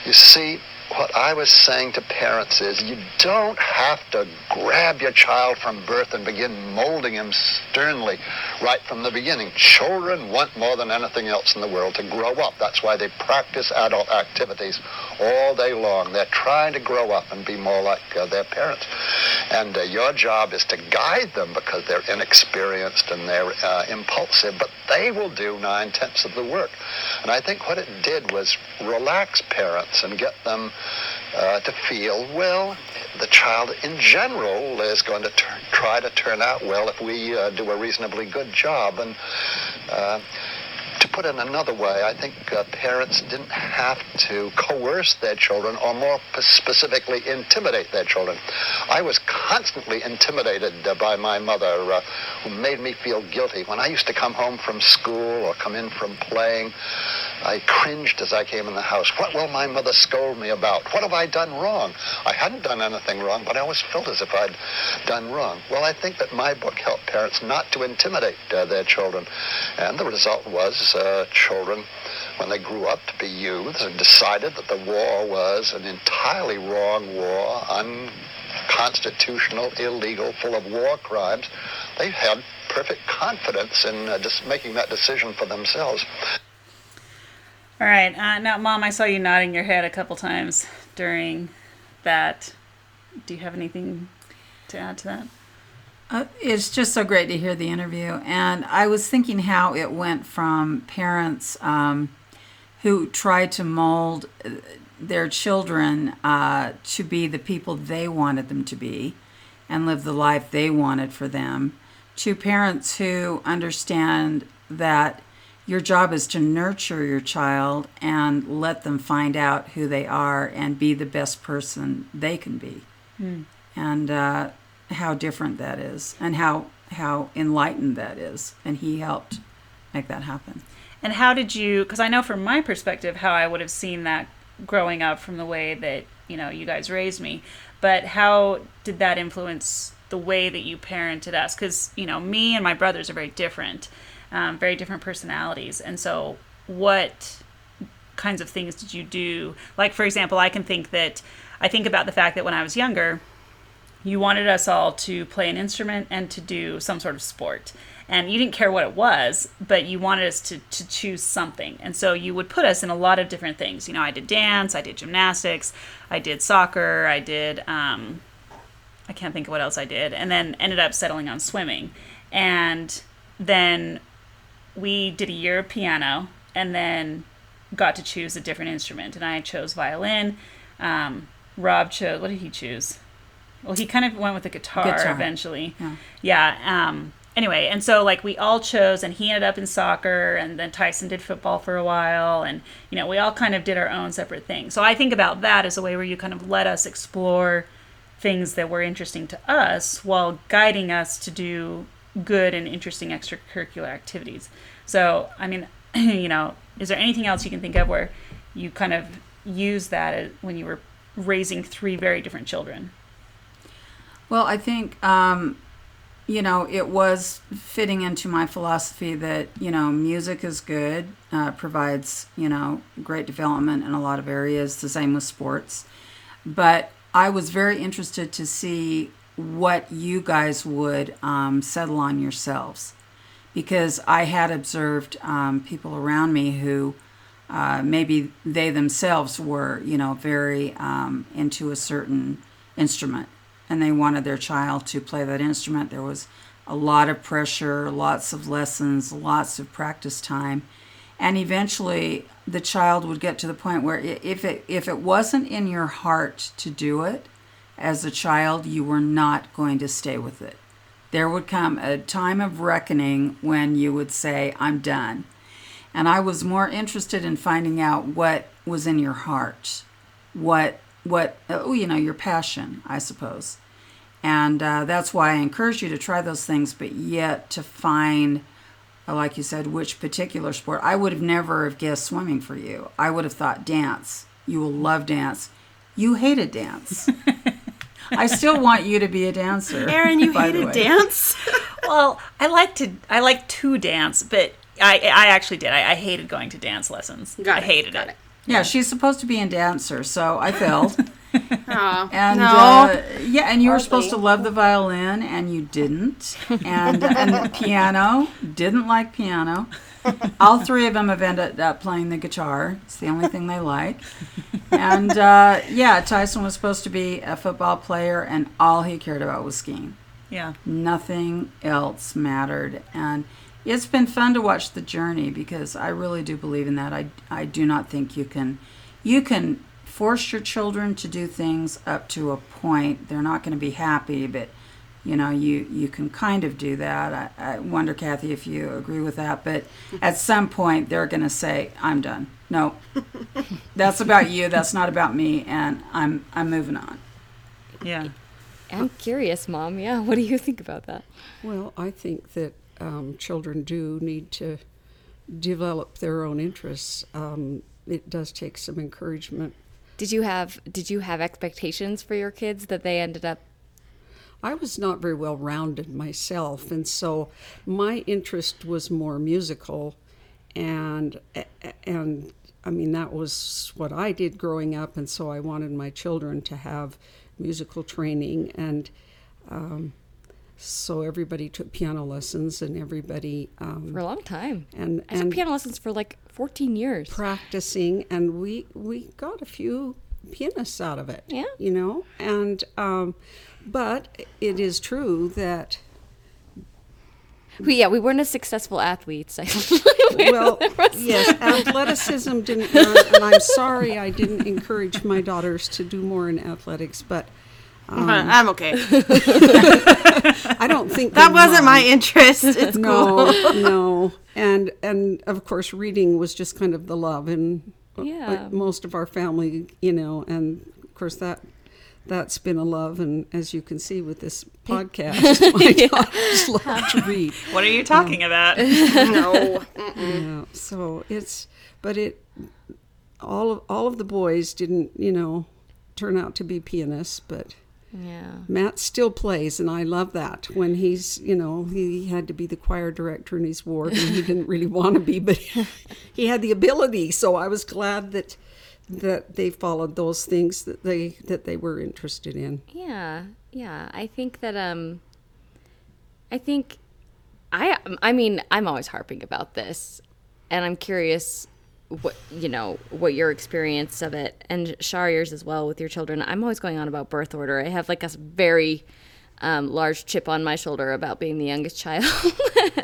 you see, what I was saying to parents is you don't have to grab your child from birth and begin molding him sternly right from the beginning. Children want more than anything else in the world to grow up. That's why they practice adult activities all day long. They're trying to grow up and be more like uh, their parents. And uh, your job is to guide them because they're inexperienced and they're uh, impulsive, but they will do nine tenths of the work. And I think what it did was relax parents and get them uh, to feel, well, the child in general is going to try to turn out well if we uh, do a reasonably good job. And uh, to put it in another way, I think uh, parents didn't have to coerce their children or more specifically intimidate their children. I was constantly intimidated uh, by my mother, uh, who made me feel guilty. When I used to come home from school or come in from playing, I cringed as I came in the house. What will my mother scold me about? What have I done wrong? I hadn't done anything wrong, but I always felt as if I'd done wrong. Well, I think that my book helped parents not to intimidate uh, their children. And the result was uh, children, when they grew up to be youths, and decided that the war was an entirely wrong war, unconstitutional, illegal, full of war crimes. They had perfect confidence in uh, just making that decision for themselves. All right. Uh, now, Mom, I saw you nodding your head a couple times during that. Do you have anything to add to that? Uh, it's just so great to hear the interview. And I was thinking how it went from parents um, who tried to mold uh, their children uh, to be the people they wanted them to be and live the life they wanted for them to parents who understand that your job is to nurture your child and let them find out who they are and be the best person they can be. And uh, how different that is and how how enlightened that is and he helped make that happen And how did you? Because I know from my perspective how I would have seen that growing up from the way that you know you guys raised me. But how did that influence the way that you parented us? Because you know me and my brothers are very different, um, very different personalities, and so what kinds of things did you do? Like for example, I can think that I think about the fact that when I was younger, you wanted us all to play an instrument and to do some sort of sport. And you didn't care what it was, but you wanted us to, to choose something. And so you would put us in a lot of different things. You know, I did dance, I did gymnastics, I did soccer, I did, um, I can't think of what else I did, and then ended up settling on swimming. And then we did a year of piano and then got to choose a different instrument. And I chose violin. Um, Rob chose, what did he choose? Well, he kind of went with the guitar, Guitar. eventually. Yeah. Yeah. Um, anyway, and so like we all chose, and he ended up in soccer, and then Tyson did football for a while, and you know we all kind of did our own separate thing. So I think about that as a way where you kind of let us explore things that were interesting to us while guiding us to do good and interesting extracurricular activities. So I mean, you know, is there anything else you can think of where you kind of use that when you were raising three very different children? well i think um, you know it was fitting into my philosophy that you know music is good uh, provides you know great development in a lot of areas the same with sports but i was very interested to see what you guys would um, settle on yourselves because I had observed um, people around me who uh, maybe they themselves were, you know, very um, into a certain instrument and they wanted their child to play that instrument. There was a lot of pressure, lots of lessons, lots of practice time. And eventually the child would get to the point where if it if it wasn't in your heart to do it as a child, you were not going to stay with it there would come a time of reckoning when you would say, I'm done. And I was more interested in finding out what was in your heart, what, what, oh, you know, your passion, I suppose. And uh, that's why I encourage you to try those things, but yet to find, uh, like you said, which particular sport. I would have never have guessed swimming for you. I would have thought dance. You will love dance. You hated dance. I still want you to be a dancer. Erin, you by the hated dance? Well, I like to I like to dance, but I I actually did. I, I hated going to dance lessons. Got I it, hated got it. it. Yeah, she's supposed to be a dancer, so I failed. Aw, And no. uh, yeah, and you were supposed to love the violin, and you didn't. And and the piano didn't like piano. All three of them have ended up playing the guitar. It's the only thing they like. And uh, yeah, Tyson was supposed to be a football player, and all he cared about was skiing. Yeah. Nothing else mattered. And it's been fun to watch the journey because I really do believe in that. I, I do not think you can you can force your children to do things up to a point. They're not going to be happy, but you know you you can kind of do that. I, I wonder, Kathy, if you agree with that. But at some point, they're going to say, "I'm done. No, that's about you. That's not about me, and I'm I'm moving on." Yeah. I'm curious, Mom. Yeah, what do you think about that? Well, I think that um, children do need to develop their own interests. Um, it does take some encouragement. Did you have Did you have expectations for your kids that they ended up? I was not very well rounded myself, and so my interest was more musical, and and I mean that was what I did growing up, and so I wanted my children to have musical training, and um, so everybody took piano lessons, and everybody um, For a long time. and I took and piano lessons for like 14 years. practicing, and we we got a few pianists out of it. Yeah. you know, and um, but it is true that We, yeah, we weren't as successful athletes. well, yes, athleticism didn't, and I'm- and I'm sorry I didn't encourage my daughters to do more in athletics, but I'm okay. I don't think That wasn't my interest. It's cool. No, no, and and of course, reading was just kind of the love in Yeah. most of our family, you know, and of course that that's been a love, and as you can see with this podcast, my daughters love to read. What are you talking about? No. Yeah, so it's but it all of all of the boys didn't you know turn out to be pianists, but yeah. Matt still plays, and I love that. When he's, you know, he had to be the choir director in his ward, and he didn't really want to be, but he had the ability. So I was glad that that they followed those things that they that they were interested in. Yeah, yeah. I think that um I think I I mean, I'm always harping about this and I'm curious what you know, what your experience of it and Shar yours as well with your children. I'm always going on about birth order. I have like a very um, large chip on my shoulder about being the youngest child.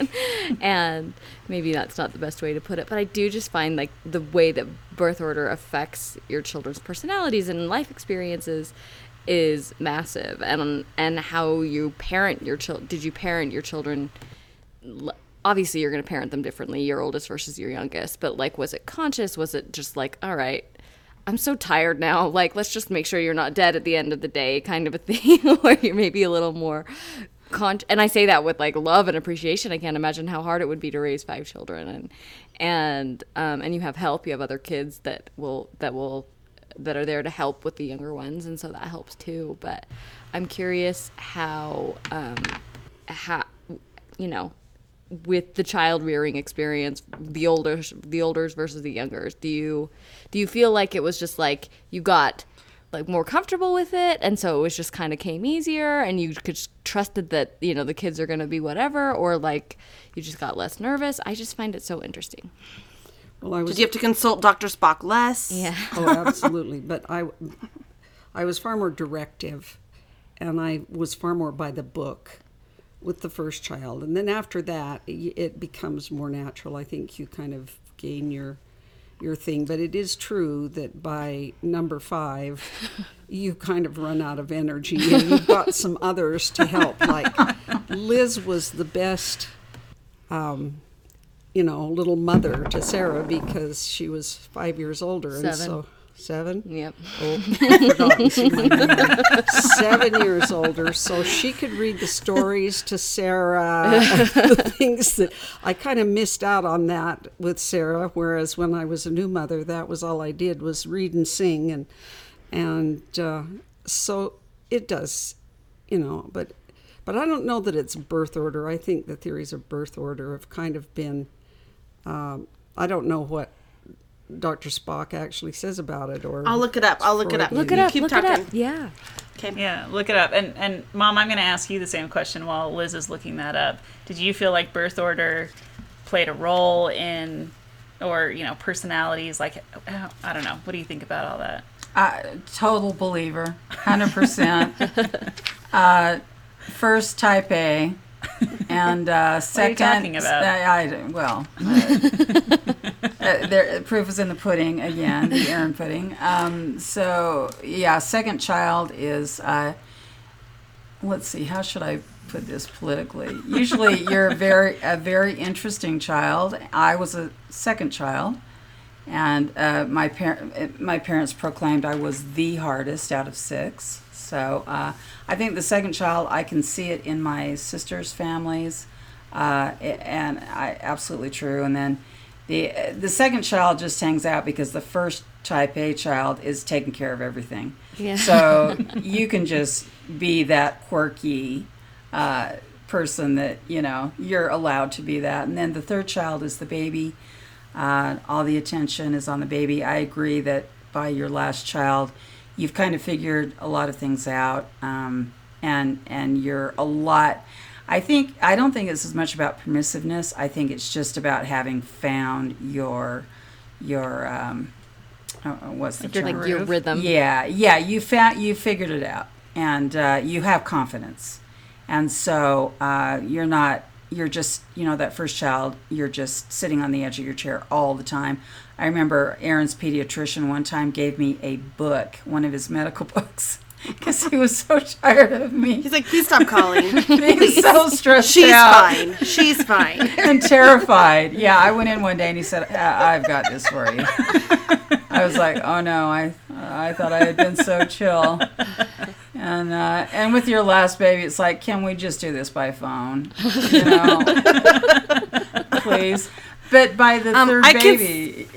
and maybe that's not the best way to put it, but I do just find like the way that birth order affects your children's personalities and life experiences is massive and and how you parent your child did you parent your children obviously you're going to parent them differently your oldest versus your youngest but like was it conscious? Was it just like all right i'm so tired now like let's just make sure you're not dead at the end of the day kind of a thing or you're maybe a little more con- and i say that with like love and appreciation. I can't imagine how hard it would be to raise five children and and um, and you have help you have other kids that will that will that are there to help with the younger ones and so that helps too but i'm curious how um how you know with the child rearing experience the older the olders versus the youngers do you do you feel like it was just like you got like more comfortable with it and so it was just kind of came easier and you could just trusted that you know the kids are going to be whatever or like you just got less nervous i just find it so interesting Well, I was Did you have to consult Dr. Spock less? yeah oh, absolutely. But I, I was far more directive, and I was far more by the book with the first child, and then after that, it becomes more natural. I think you kind of gain your your thing. But it is true that by number five, you kind of run out of energy, and you've got some others to help. Like Liz was the best um, you know, little mother to Sarah because she was five years older, and so seven. yep Oh, forgotten see my memory. Seven years older, so she could read the stories to Sarah, the things that I kind of missed out on that with Sarah. Whereas when I was a new mother, that was all I did was read and sing, and and uh, so it does, you know. But but I don't know that it's birth order. I think the theories of birth order have kind of been. Um, I don't know what Dr. Spock actually says about it. Or I'll look it up. I'll look it up. Look it up. Keep Look talking. it up. Yeah. Yeah, look it up. And and mom, I'm going to ask you the same question while Liz is looking that up. Did you feel like birth order played a role in, or you know, personalities? Like, I don't know. What do you think about all that? Uh, total believer, hundred percent. Uh, First type A, and uh, second. talking about? I, I- well, uh, uh, there, proof is in the pudding again, the Erin pudding. Um, so yeah, second child is. Uh, let's see, how should I put this politically? Usually, you're a very a very interesting child. I was a second child, and uh, my parent my parents proclaimed I was the hardest out of six. So uh, I think the second child, I can see it in my sister's families, uh, and I absolutely true. And then the the second child just hangs out because the first type A child is taking care of everything. Yeah. So you can just be that quirky uh, person that you know you're allowed to be that. And then the third child is the baby. Uh, all the attention is on the baby. I agree that by your last child, you've kind of figured a lot of things out, um, and and you're a lot. I think I don't think it's as much about permissiveness. I think it's just about having found your your um, uh, what's the Your term? Like your rhythm. Yeah, yeah, you found you figured it out, and uh, you have confidence, and so uh, you're not you're just you know that first child you're just sitting on the edge of your chair all the time. I remember Erin's pediatrician one time gave me a book, one of his medical books, because he was so tired of me He's like, please stop calling. He's so stressed She's out fine. She's fine. and terrified. Yeah, I went in one day and he said, "I- "I've got this for you." I was like, "Oh no, I I thought I had been so chill." And uh, and with your last baby, it's like, can we just do this by phone? You know, please. But by the Um, third I baby,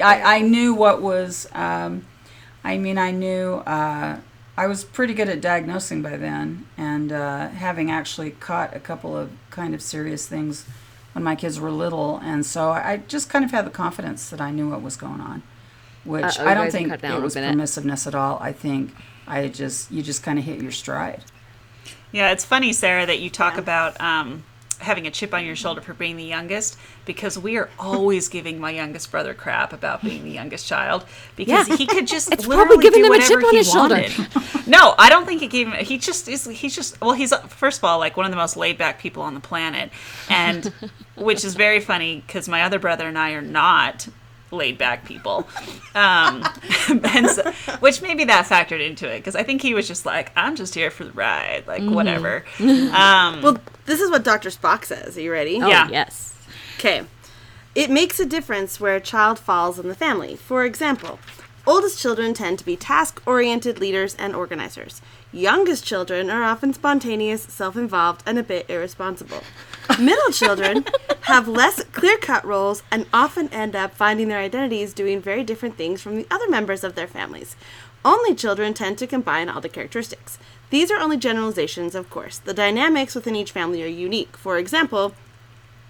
I, I knew what was. Um, I mean, I knew uh, I was pretty good at diagnosing by then, and uh, having actually caught a couple of kind of serious things when my kids were little, and so I just kind of had the confidence that I knew what was going on, which Uh-oh, I don't think it was permissiveness at all. I think I just you just kind of hit your stride. Yeah, it's funny, Sarah, that you talk about um, having a chip on your shoulder for being the youngest because we are always giving my youngest brother crap about being the youngest child because Yeah. he could just It's literally probably giving do him a chip on he his shoulder. no, I don't think it gave him. He just is. He's just well. He's first of all like one of the most laid back people on the planet, and which is very funny because my other brother and I are not laid back people um and so, which maybe that factored into it because i think he was just like i'm just here for the ride like Mm-hmm. whatever um Well, this is what Dr. Spock says. Are you ready? Oh, Yeah. yes. Okay. It makes a difference where a child falls in the family. For example, oldest children tend to be task oriented leaders and organizers. Youngest children are often spontaneous, self involved, and a bit irresponsible. Middle children have less clear cut roles and often end up finding their identities doing very different things from the other members of their families. Only children tend to combine all the characteristics. These are only generalizations, of course. The dynamics within each family are unique. For example,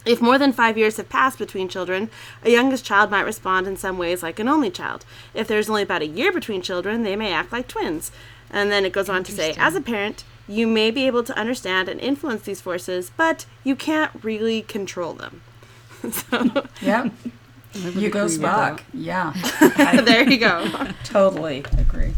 if more than five years have passed between children, a youngest child might respond in some ways like an only child. If there's only about a year between children, they may act like twins. And then it goes on to say, as a parent, you may be able to understand and influence these forces, but you can't really control them. so Yep. You go agree Spock. Yeah, there you go. totally agree.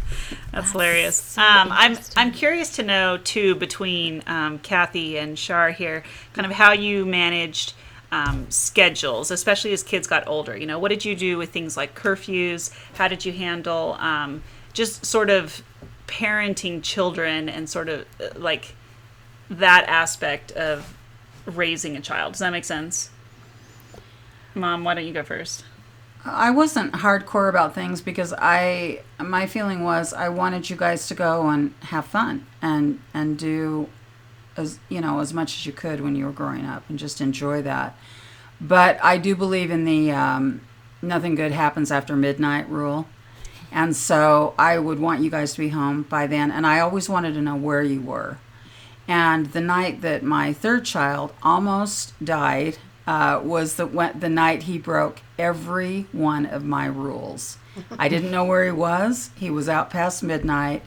That's hilarious. Um, I'm I'm curious to know too between um, Kathy and Shar here, kind of how you managed um, schedules, especially as kids got older. You know, what did you do with things like curfews? How did you handle um, just sort of parenting children and sort of uh, like that aspect of raising a child? Does that make sense? Mom, why don't you go first? I wasn't hardcore about things because I my feeling was I wanted you guys to go and have fun and and do as you know as much as you could when you were growing up and just enjoy that. But I do believe in the um, nothing good happens after midnight rule. And so I would want you guys to be home by then. And I always wanted to know where you were. And the night that my third child almost died, uh, was the when, the night he broke every one of my rules. I didn't know where he was. He was out past midnight,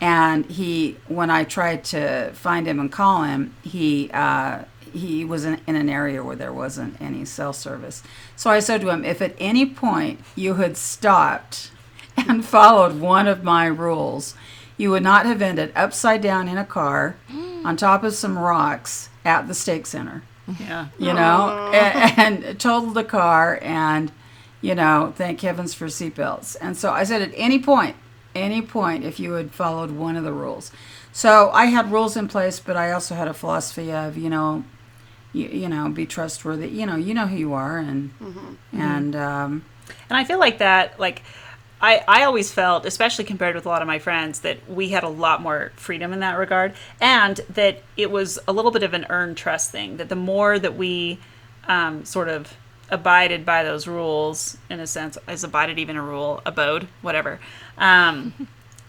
and he when I tried to find him and call him, he uh, he was in, in an area where there wasn't any cell service. So I said to him, if at any point you had stopped and followed one of my rules, you would not have ended upside down in a car on top of some rocks at the stake center Yeah. you know, and, and totaled the car and, you know, thank heavens for seatbelts. And so I said, at any point, any point, if you had followed one of the rules. So I had rules in place, but I also had a philosophy of, you know, you, you know, be trustworthy. You know, you know who you are, and and um, And I feel like that, like, I, I always felt, especially compared with a lot of my friends, that we had a lot more freedom in that regard. And that it was a little bit of an earned trust thing. That the more that we um, sort of abided by those rules, in a sense, is abided even a rule, abode, whatever, um,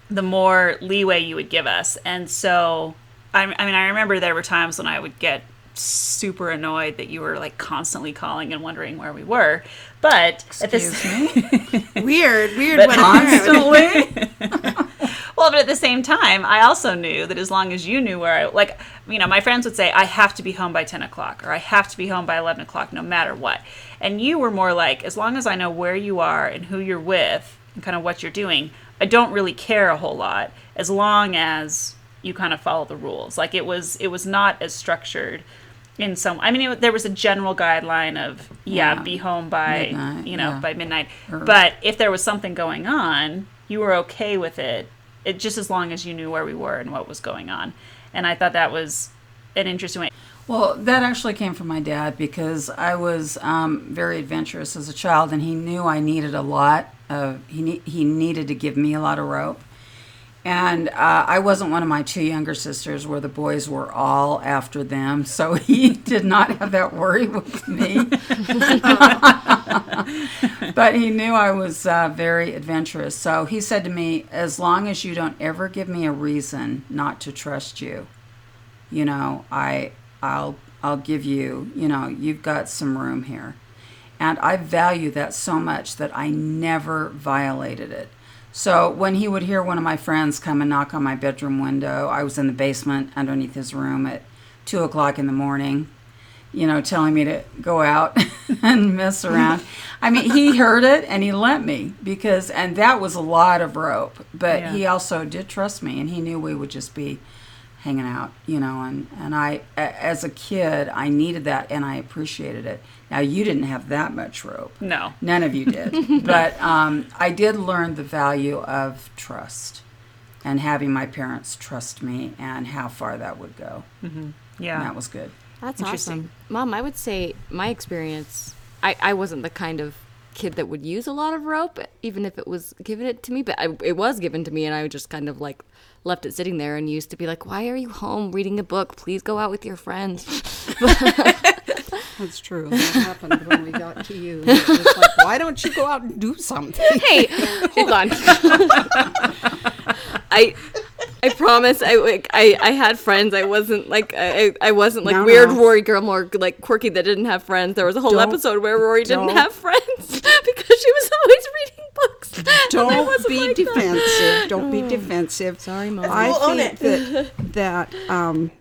the more leeway you would give us. And so, I, I mean, I remember there were times when I would get super annoyed that you were like constantly calling and wondering where we were. But at this, excuse Weird, weird. But what a parent. constantly. well, but at the same time, I also knew that as long as you knew where I, like, you know, my friends would say, I have to be home by 10 o'clock or I have to be home by 11 o'clock no matter what. And you were more like, as long as I know where you are and who you're with and kind of what you're doing, I don't really care a whole lot as long as you kind of follow the rules. Like it was, it was not as structured in some, I mean, it, there was a general guideline of, yeah, Yeah. be home by, Midnight, you know, yeah. by midnight. Or- But if there was something going on, you were okay with it, it just as long as you knew where we were and what was going on. And I thought that was an interesting way. Well, that actually came from my dad because I was um, very adventurous as a child, and he knew I needed a lot of he ne- he needed to give me a lot of rope. And uh, I wasn't one of my two younger sisters where the boys were all after them, so he did not have that worry with me. but he knew I was uh, very adventurous, so he said to me, "As long as you don't ever give me a reason not to trust you, you know, I I'll I'll give you, you know, you've got some room here. And I value that so much that I never violated it. So when he would hear one of my friends come and knock on my bedroom window, I was in the basement underneath his room at two o'clock in the morning, you know, telling me to go out and mess around. I mean, he heard it and he let me because, and that was a lot of rope. But Yeah. he also did trust me and he knew we would just be hanging out, you know, and, and I, as a kid, I needed that and I appreciated it. Now, you didn't have that much rope. No. None of you did. but um, I did learn the value of trust and having my parents trust me and how far that would go. Yeah. And that was good. That's Interesting. awesome. Mom, I would say my experience, I, I wasn't the kind of kid that would use a lot of rope, even if it was given it to me, but I, it was given to me and I would just kind of like left it sitting there and used to be like, why are you home reading a book? Please go out with your friends. That's true. That happened when we got to you. It was like, why don't you go out and do something? hey, hold on. I I promise I like I, I had friends. I wasn't like I, I wasn't like No, weird no. Rory girl more like quirky that didn't have friends. There was a whole Don't- episode where Rory didn't don't- have friends because she was always reading books. Don't be like that. defensive. Don't be defensive. Sorry, Mom. I We'll own think that that um,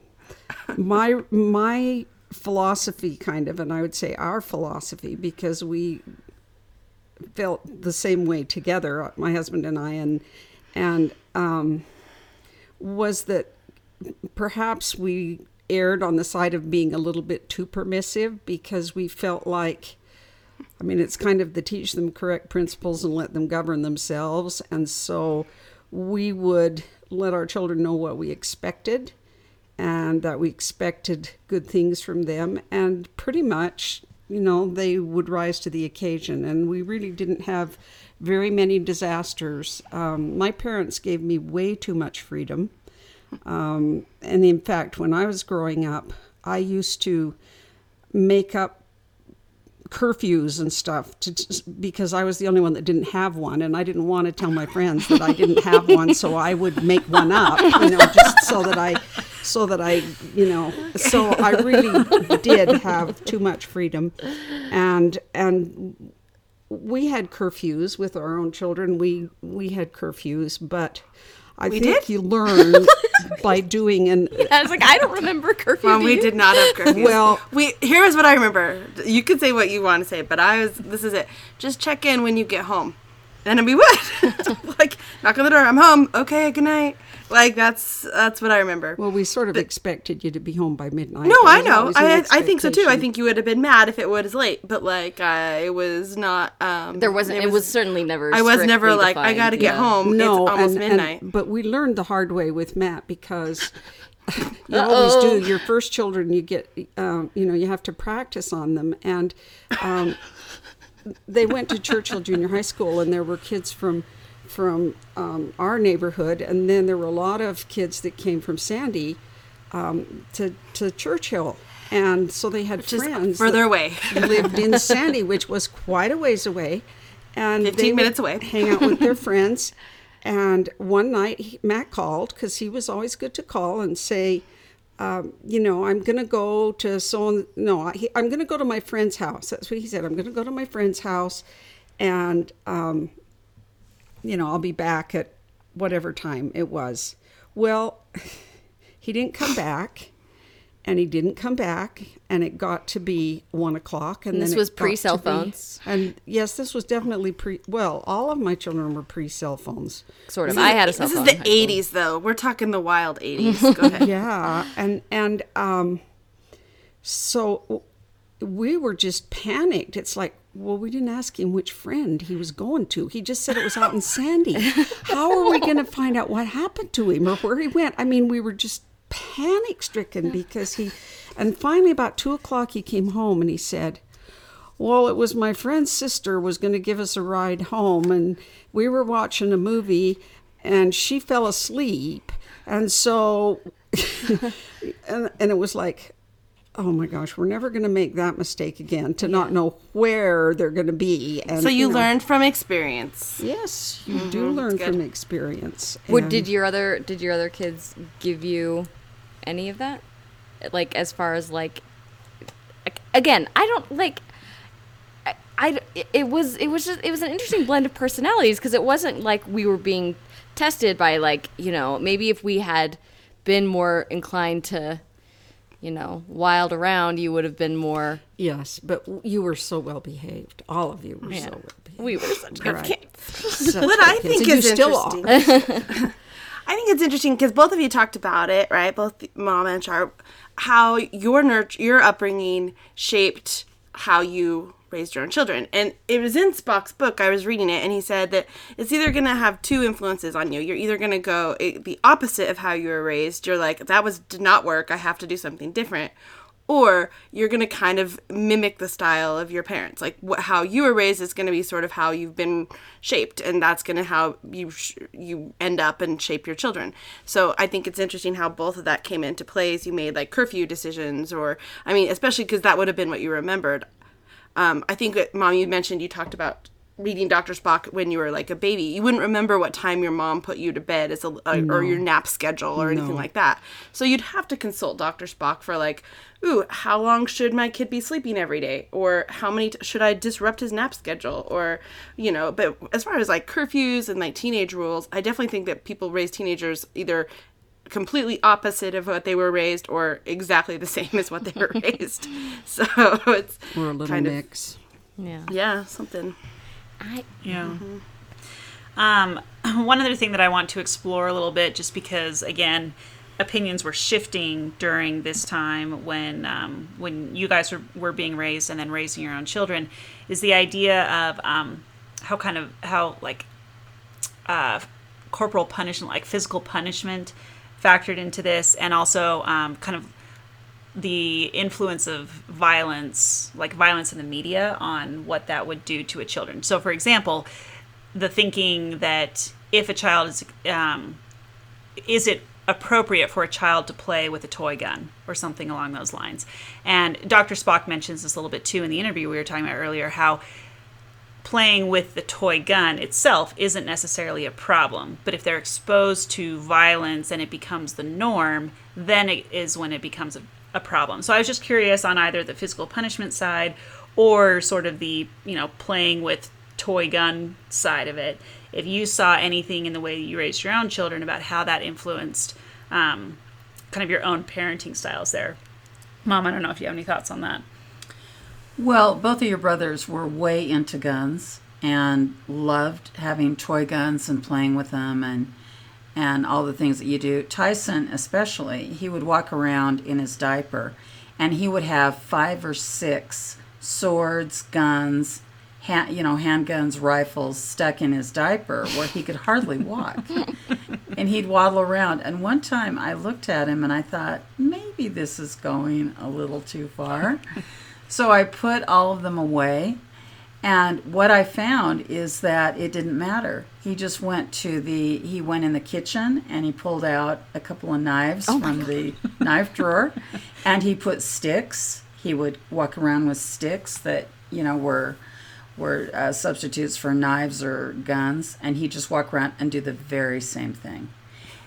my my philosophy, kind of, and I would say our philosophy, because we felt the same way together, my husband and I, and and um, was that perhaps we erred on the side of being a little bit too permissive because we felt like I mean, it's kind of the teach them correct principles and let them govern themselves. And so we would let our children know what we expected and that we expected good things from them. And pretty much, you know, they would rise to the occasion. And we really didn't have very many disasters. Um, my parents gave me way too much freedom. Um, and in fact, when I was growing up, I used to make up curfews and stuff to, because I was the only one that didn't have one, and I didn't want to tell my friends that I didn't have one, so I would make one up, you know, just so that I so that I, you know, so I really did have too much freedom, and and we had curfews with our own children. We we had curfews, but I think did? you learn by doing and I was like, I don't remember curfew. Well, do we you? did not have curfew. Well- we here is what I remember. You could say what you want to say, but I was. This is it. Just check in when you get home, and we would like knock on the door. I'm home. Okay, good night. Like that's that's what I remember. well, we sort of expected you to be home by midnight. No, There I know. I I think so too. I think you would have been mad if it was late, but like I was not. Um, There wasn't. It was, certainly never. I was never strictly like I got to get Yeah. home. no, it's almost and- and- midnight. but we learned the hard way with Matt because you always do. Your first children, you get, um, you know, you have to practice on them, and um, they went to Churchill Junior High School, and there were kids from from um, our neighborhood, and then there were a lot of kids that came from Sandy um, to to Churchill, and so they had Just friends further away. lived in Sandy, which was quite a ways away, and 15 they would minutes away. hang out with their friends. And one night, he, Matt called because he was always good to call and say, um, you know, I'm going to go to so and no, he, I'm going to go to my friend's house. That's what he said. I'm going to go to my friend's house, and um, you know, I'll be back at whatever time it was. Well, he didn't come back, and he didn't come back, and it got to be one o'clock, and, And then this it was pre-cell to be- phones? And yes, this was definitely pre. Well, all of my children were pre cell phones. Sort of. I had a cell phone. This is the in high school. '80s, though. We're talking the wild '80s. Go ahead. yeah and and um so we were just panicked it's like well we didn't ask him which friend he was going to. He just said it was out in sandy. How are we going to find out what happened to him or where he went? I mean we were just panic stricken because he and finally about two o'clock he came home and he said well, it was my friend's sister was going to give us a ride home, and we were watching a movie, and she fell asleep, and so, and and it was like, oh my gosh, we're never going to make that mistake again to not know where they're going to be. And So you know, learned from experience. Yes, you do mm-hmm. learn from experience. Would and- did your other did your other kids give you any of that? Like as far as like again, I don't like I, I it was it was just it was an interesting blend of personalities because it wasn't like we were being tested by like, you know, maybe if we had been more inclined to you know, wild around, you would have been more Yes, but you were so well behaved. All of you were Yeah. so well behaved. we were such good Right. kids. Such What good I kids. think And you is still interesting. I think it's interesting because both of you talked about it, right? Both Mom and Sharp, how your nurt- your upbringing shaped how you raised your own children. And it was in Spock's book. I was reading it, and he said that it's either going to have two influences on you. You're either going to go eh, the opposite of how you were raised. You're like that was did not work. I have to do something different. Or you're going to kind of mimic the style of your parents. Like how you were raised is going to be sort of how you've been shaped, and that's going to how you sh- you end up and shape your children. So I think it's interesting how both of that came into play as you made like curfew decisions, or I mean, especially because that would have been what you remembered. Um, I think, Mom, you mentioned you talked about reading Dr. Spock when you were like a baby. You wouldn't remember what time your mom put you to bed as a, uh, or your nap schedule or anything like that. So you'd have to consult Dr. Spock for like, ooh, how long should my kid be sleeping every day? Or how many t- should I disrupt his nap schedule? Or, you know, but as far as like curfews and like teenage rules, I definitely think that people raise teenagers either completely opposite of what they were raised or exactly the same as what they were raised. So it's We're a little kind of- mix. Yeah. yeah, something. I Yeah. Um, one other thing that I want to explore a little bit, just because again, opinions were shifting during this time when um, when you guys were, were being raised and then raising your own children, is the idea of um, how kind of how like uh, corporal punishment, like physical punishment, factored into this, and also um, kind of the influence of violence, like violence in the media, on what that would do to a children. So, for example, the thinking that if a child is, um, is it appropriate for a child to play with a toy gun or something along those lines? And Dr. Spock mentions this a little bit too in the interview we were talking about earlier, how playing with the toy gun itself isn't necessarily a problem. But if they're exposed to violence and it becomes the norm, then it is when it becomes a, a problem. So I was just curious on either the physical punishment side or sort of the, you know, playing with toy gun side of it. If you saw anything in the way you raised your own children about how that influenced um, kind of your own parenting styles there. Mom, I don't know if you have any thoughts on that. Well, both of your brothers were way into guns and loved having toy guns and playing with them and and all the things that you do. Tyson especially, he would walk around in his diaper and he would have five or six swords, guns, hand, you know, handguns, rifles stuck in his diaper where he could hardly walk. and he'd waddle around. And one time I looked at him and I thought, maybe this is going a little too far. So I put all of them away. And what I found is that it didn't matter. He just went to the, he went in the kitchen and he pulled out a couple of knives from the knife drawer and he put sticks. He would walk around with sticks that, you know, were were uh, substitutes for knives or guns, and he'd just walk around and do the very same thing.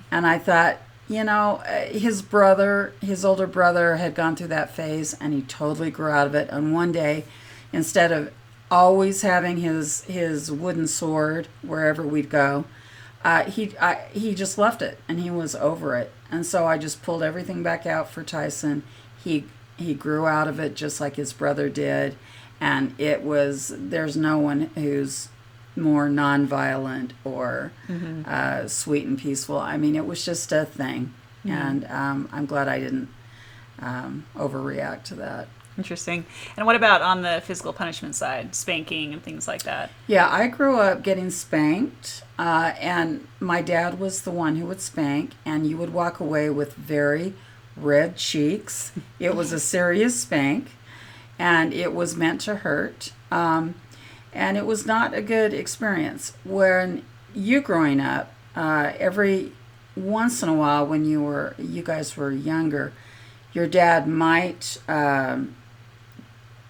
And I thought, you know, uh, his brother, his older brother, had gone through that phase, and he totally grew out of it. And one day, instead of always having his his wooden sword wherever we'd go, uh, he I, he just left it, and he was over it. And so I just pulled everything back out for Tyson. He he grew out of it just like his brother did and it was there's no one who's more nonviolent or uh, sweet and peaceful. I mean, it was just a thing, and um, I'm glad I didn't um, overreact to that. Interesting. And what about on the physical punishment side, spanking and things like that? Yeah, I grew up getting spanked, uh, and my dad was the one who would spank, and you would walk away with very red cheeks. It was a serious spank, and it was meant to hurt. Um, and it was not a good experience. When you growing up, uh, every once in a while, when you were you guys were younger, your dad might um,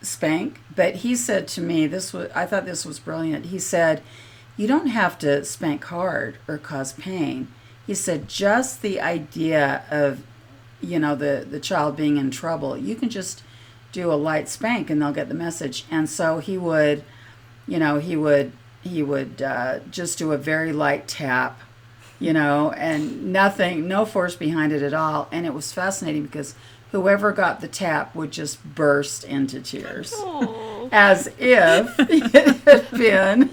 spank, but he said to me, this was I thought this was brilliant. He said, "You don't have to spank hard or cause pain." He said, "Just the idea of, you know, the the child being in trouble, you can just do a light spank and they'll get the message." And so he would, you know, he would he would uh, just do a very light tap, you know, and nothing, no force behind it at all. And it was fascinating because whoever got the tap would just burst into tears as if it had been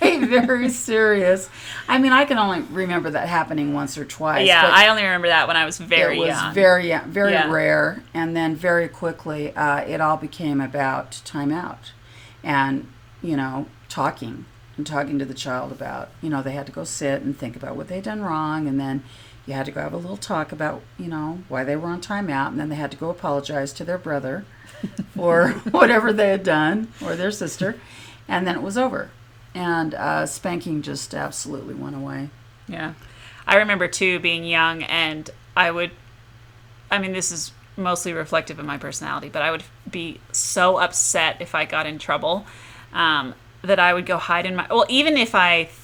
a very serious. I mean, I can only remember that happening once or twice. yeah, I only remember that when I was very it was young. very very Yeah. rare, and then very quickly uh, it all became about time out, and you know talking and talking to the child about you know they had to go sit and think about what they'd done wrong, and then you had to go have a little talk about you know why they were on timeout, and then they had to go apologize to their brother for whatever they had done or their sister, and then it was over, and uh, spanking just absolutely went away. Yeah. I remember too being young and I would I mean this is mostly reflective of my personality, but I would be so upset if I got in trouble um, that I would go hide in my well even if I th-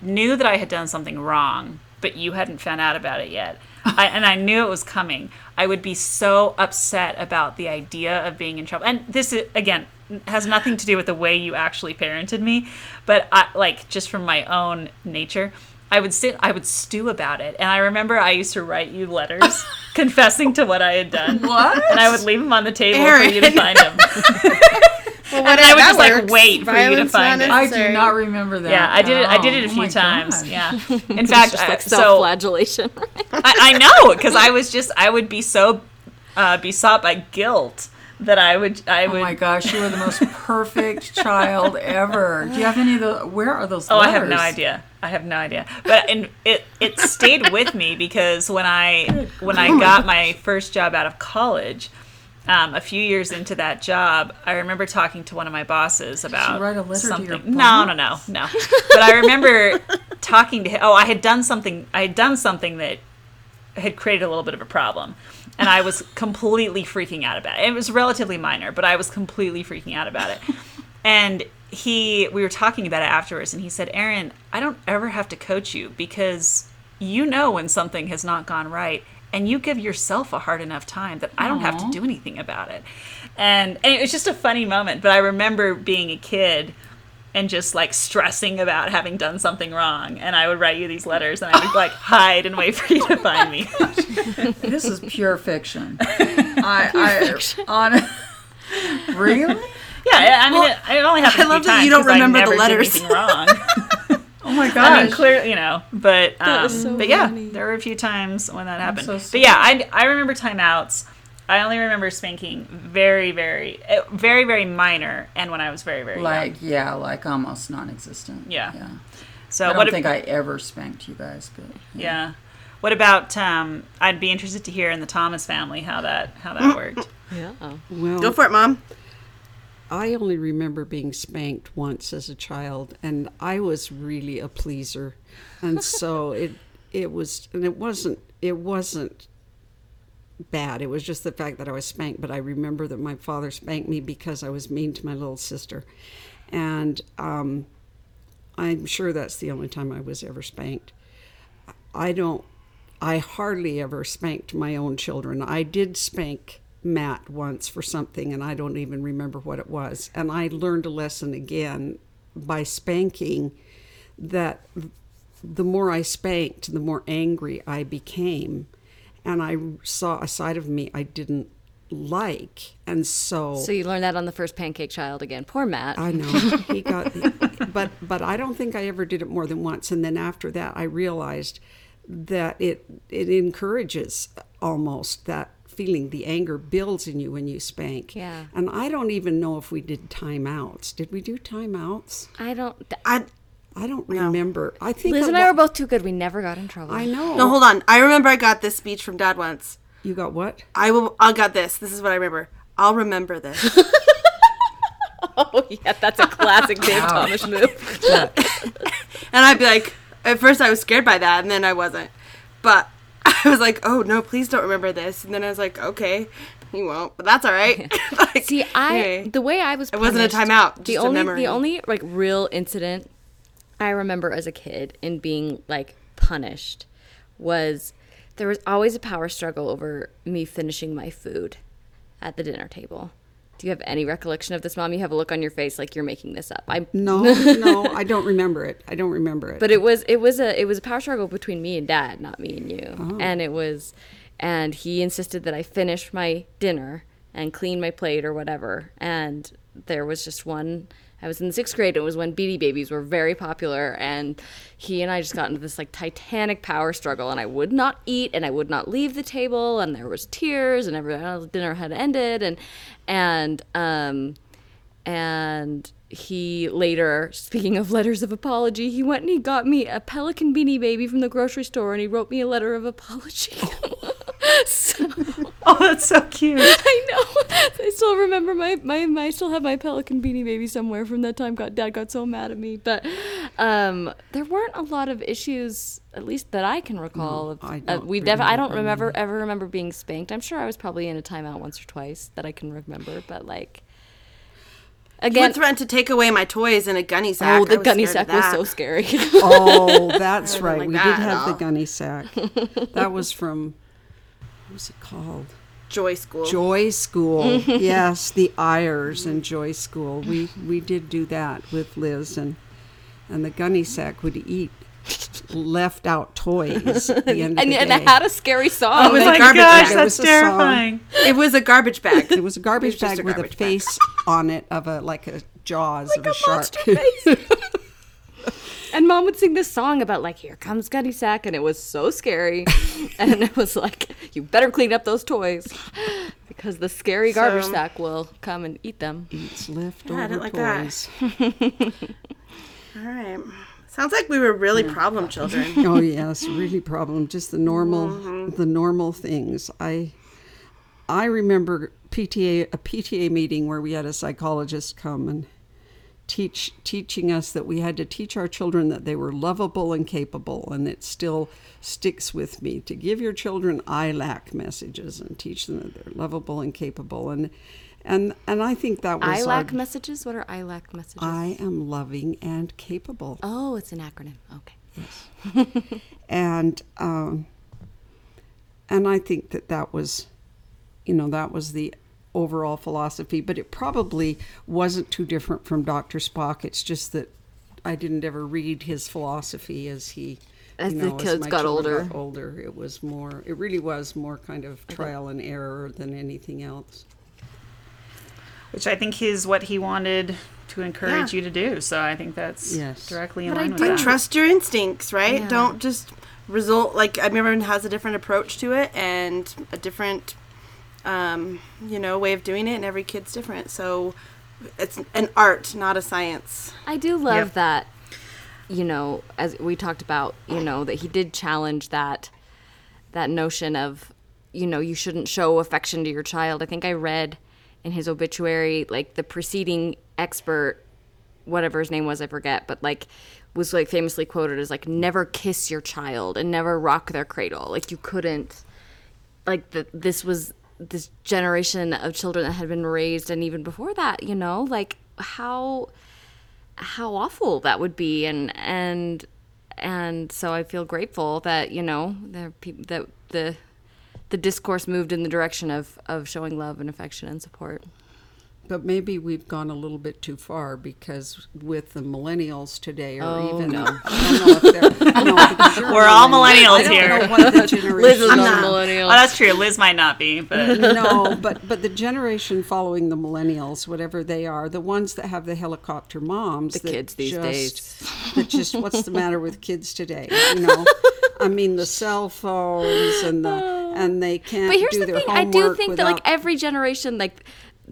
knew that I had done something wrong, but you hadn't found out about it yet. I, and I knew it was coming. I would be so upset about the idea of being in trouble. And this is again has nothing to do with the way you actually parented me, but I, like just from my own nature. I would sit, I would stew about it, and I remember I used to write you letters confessing to what I had done. What? And I would leave them on the table for you to find them. Well, And I would that just like works. wait for you to find not it. I do not remember that. Yeah, I did it. I did it a Oh, few times. gosh. Yeah. In fact, just like so self-flagellation. I, I know because I was just I would be so uh, besought by guilt that I would I would. Oh would. my gosh, you were the most perfect child ever. Do you have any of the? Where are those? Oh, I have no idea. I have no idea. But and it it stayed with me because when I when I got my first job out of college, um, a few years into that job, I remember talking to one of my bosses about write a letter to something. no, no, no, no. But I remember talking to him. Oh, I had done something. I had done something that had created a little bit of a problem. And I was completely freaking out about it. It was relatively minor, but I was completely freaking out about it. And he we were talking about it afterwards, and he said, "Erin, I don't ever have to coach you because you know when something has not gone right." And you give yourself a hard enough time that I don't have to do anything about it. And, and it was just a funny moment. But I remember being a kid and just like stressing about having done something wrong. And I would write you these letters and I would like hide and wait for you to find me. This is pure fiction. I, I on really? Yeah, I mean, it, it only happened I love that you don't remember the letters. wrong. Oh my I mean, clearly, you know, but um, so but yeah, funny. there were a few times when that happened. so but yeah, I, I remember timeouts. I only remember spanking very, very, eh, very, very minor, and when I was very, very young. like yeah, like almost non-existent. Yeah. yeah. So I don't what? think ab- I ever spanked you guys, but yeah. What about? Um, I'd be interested to hear in the Thomas family how that how that worked. Yeah. Well, Go for it, mom. I only remember being spanked once as a child, and I was really a pleaser, and so it it was, and it wasn't it wasn't bad. It was just the fact that I was spanked. But I remember that my father spanked me because I was mean to my little sister, and um, I'm sure that's the only time I was ever spanked. I don't. I hardly ever spanked my own children. I did spank Matt once for something, and I don't even remember what it was. And I learned a lesson again by spanking that the more I spanked, the more angry I became. And I saw a side of me I didn't like. And so, So you learned that on the first pancake child again. Poor Matt. I know he got, but but I don't think I ever did it more than once. And then after that, I realized that it it encourages almost that feeling. The anger builds in you when you spank. Yeah. And I don't even know if we did timeouts. Did we do timeouts? I don't. I I don't remember. I think Liz a and I lo- were both too good. We never got in trouble. I know. no, hold on. I remember I got this speech from Dad once. You got what? I will. I got this. This is what I remember. I'll remember this. Oh yeah, that's a classic Dave Thomas move. And I'd be like, at first I was scared by that, and then I wasn't. But I was like, oh no, please don't remember this. And then I was like, okay, you won't, but that's all right. like, See, I anyway. the way I was. It wasn't a punished- timeout, The only memory. the only like real incident I remember as a kid in being like punished was there was always a power struggle over me finishing my food at the dinner table. Do you have any recollection of this, mom? You have a look on your face like you're making this up. I No, no, I don't remember it. I don't remember it. but it was it was a it was a power struggle between me and dad not me and you oh. and it was and he insisted that i finish my dinner and clean my plate or whatever and there was just one i was in sixth grade And it was when beanie babies were very popular and he and i just got into this like titanic power struggle and i would not eat and i would not leave the table and there was tears and every uh, dinner had ended and and um and he later speaking of letters of apology he went and he got me a pelican beanie baby from the grocery store and he wrote me a letter of apology so Oh, that's so cute. i know i still remember my, my, my i still have my pelican beanie baby somewhere from that time got dad got so mad at me but um there weren't a lot of issues at least that i can recall of, I uh, don't we def- i don't remember remember ever remember being spanked i'm sure i was probably in a timeout once or twice that i can remember but like You again were threatened to take away my toys in a gunny sack. Oh, the gunny sack was so scary. oh, that's right. like we that did at have the gunny sack. that was from what was it called? Joy school. Joy School. yes, the Eyres and Joy School. We we did do that with Liz and and the gunny sack would eat left out toys at the end of and, the and day. it had a scary song. Oh, it was a my garbage gosh, bag. It that's was a terrifying. It was a garbage bag. it was a garbage was bag a with a garbage bag. face on it of a like a jaws of a, a shark. Monster face. and mom would sing this song about like here comes gunny sack and it was so scary and it was like you better clean up those toys because the scary garbage So- sack will come and eat them Eats leftover I didn't like that. toys. All right. Sounds like we were really problem children. oh yes, really problem. Just the normal, Mm-hmm. the normal things. I, I remember PTA a PTA meeting where we had a psychologist come and teach teaching us that we had to teach our children that they were lovable and capable, and it still sticks with me to give your children IALAC messages and teach them that they're lovable and capable and. And and I think that was I our- messages. What are IALAC messages? I am loving and capable. oh, it's an acronym. Okay. yes and um, and I think that that was, you know, that was the overall philosophy. But it probably wasn't too different from Doctor Spock. It's just that I didn't ever read his philosophy as he. As you the know, kids my got older. got older, it was more. It really was more kind of trial and error than anything else. which I think is what he wanted to encourage Yeah. you to do. So I think that's Yes. directly in But I line with that. Trust your instincts, right? Yeah. Don't just result like everyone has a different approach to it and a different um, you know, way of doing it and every kid's different. So it's an art, not a science. I do love Yep. that, you know, as we talked about, you know, that he did challenge that that notion of, you know, you shouldn't show affection to your child. I think I read in his obituary like the preceding expert whatever his name was, I forget, but like was like famously quoted as like never kiss your child and never rock their cradle. Like you couldn't like the, this was this generation of children that had been raised and even before that, you know, like how how awful that would be and and and so I feel grateful that, you know, there people that the the discourse moved in the direction of of showing love and affection and support. But maybe we've gone a little bit too far because with the millennials today, or Oh, even no. I don't know if they're, no, because you're We're all millennials here. know what the generation Liz is I'm not a millennial. Oh, that's true. Liz might not be, but no, but but the generation following the millennials, whatever they are, the ones that have the helicopter moms, The kids these just, days. that just what's the matter with kids today? You know, I mean the cell phones and the and they can't But here's do the their thing: I do think that like every generation, like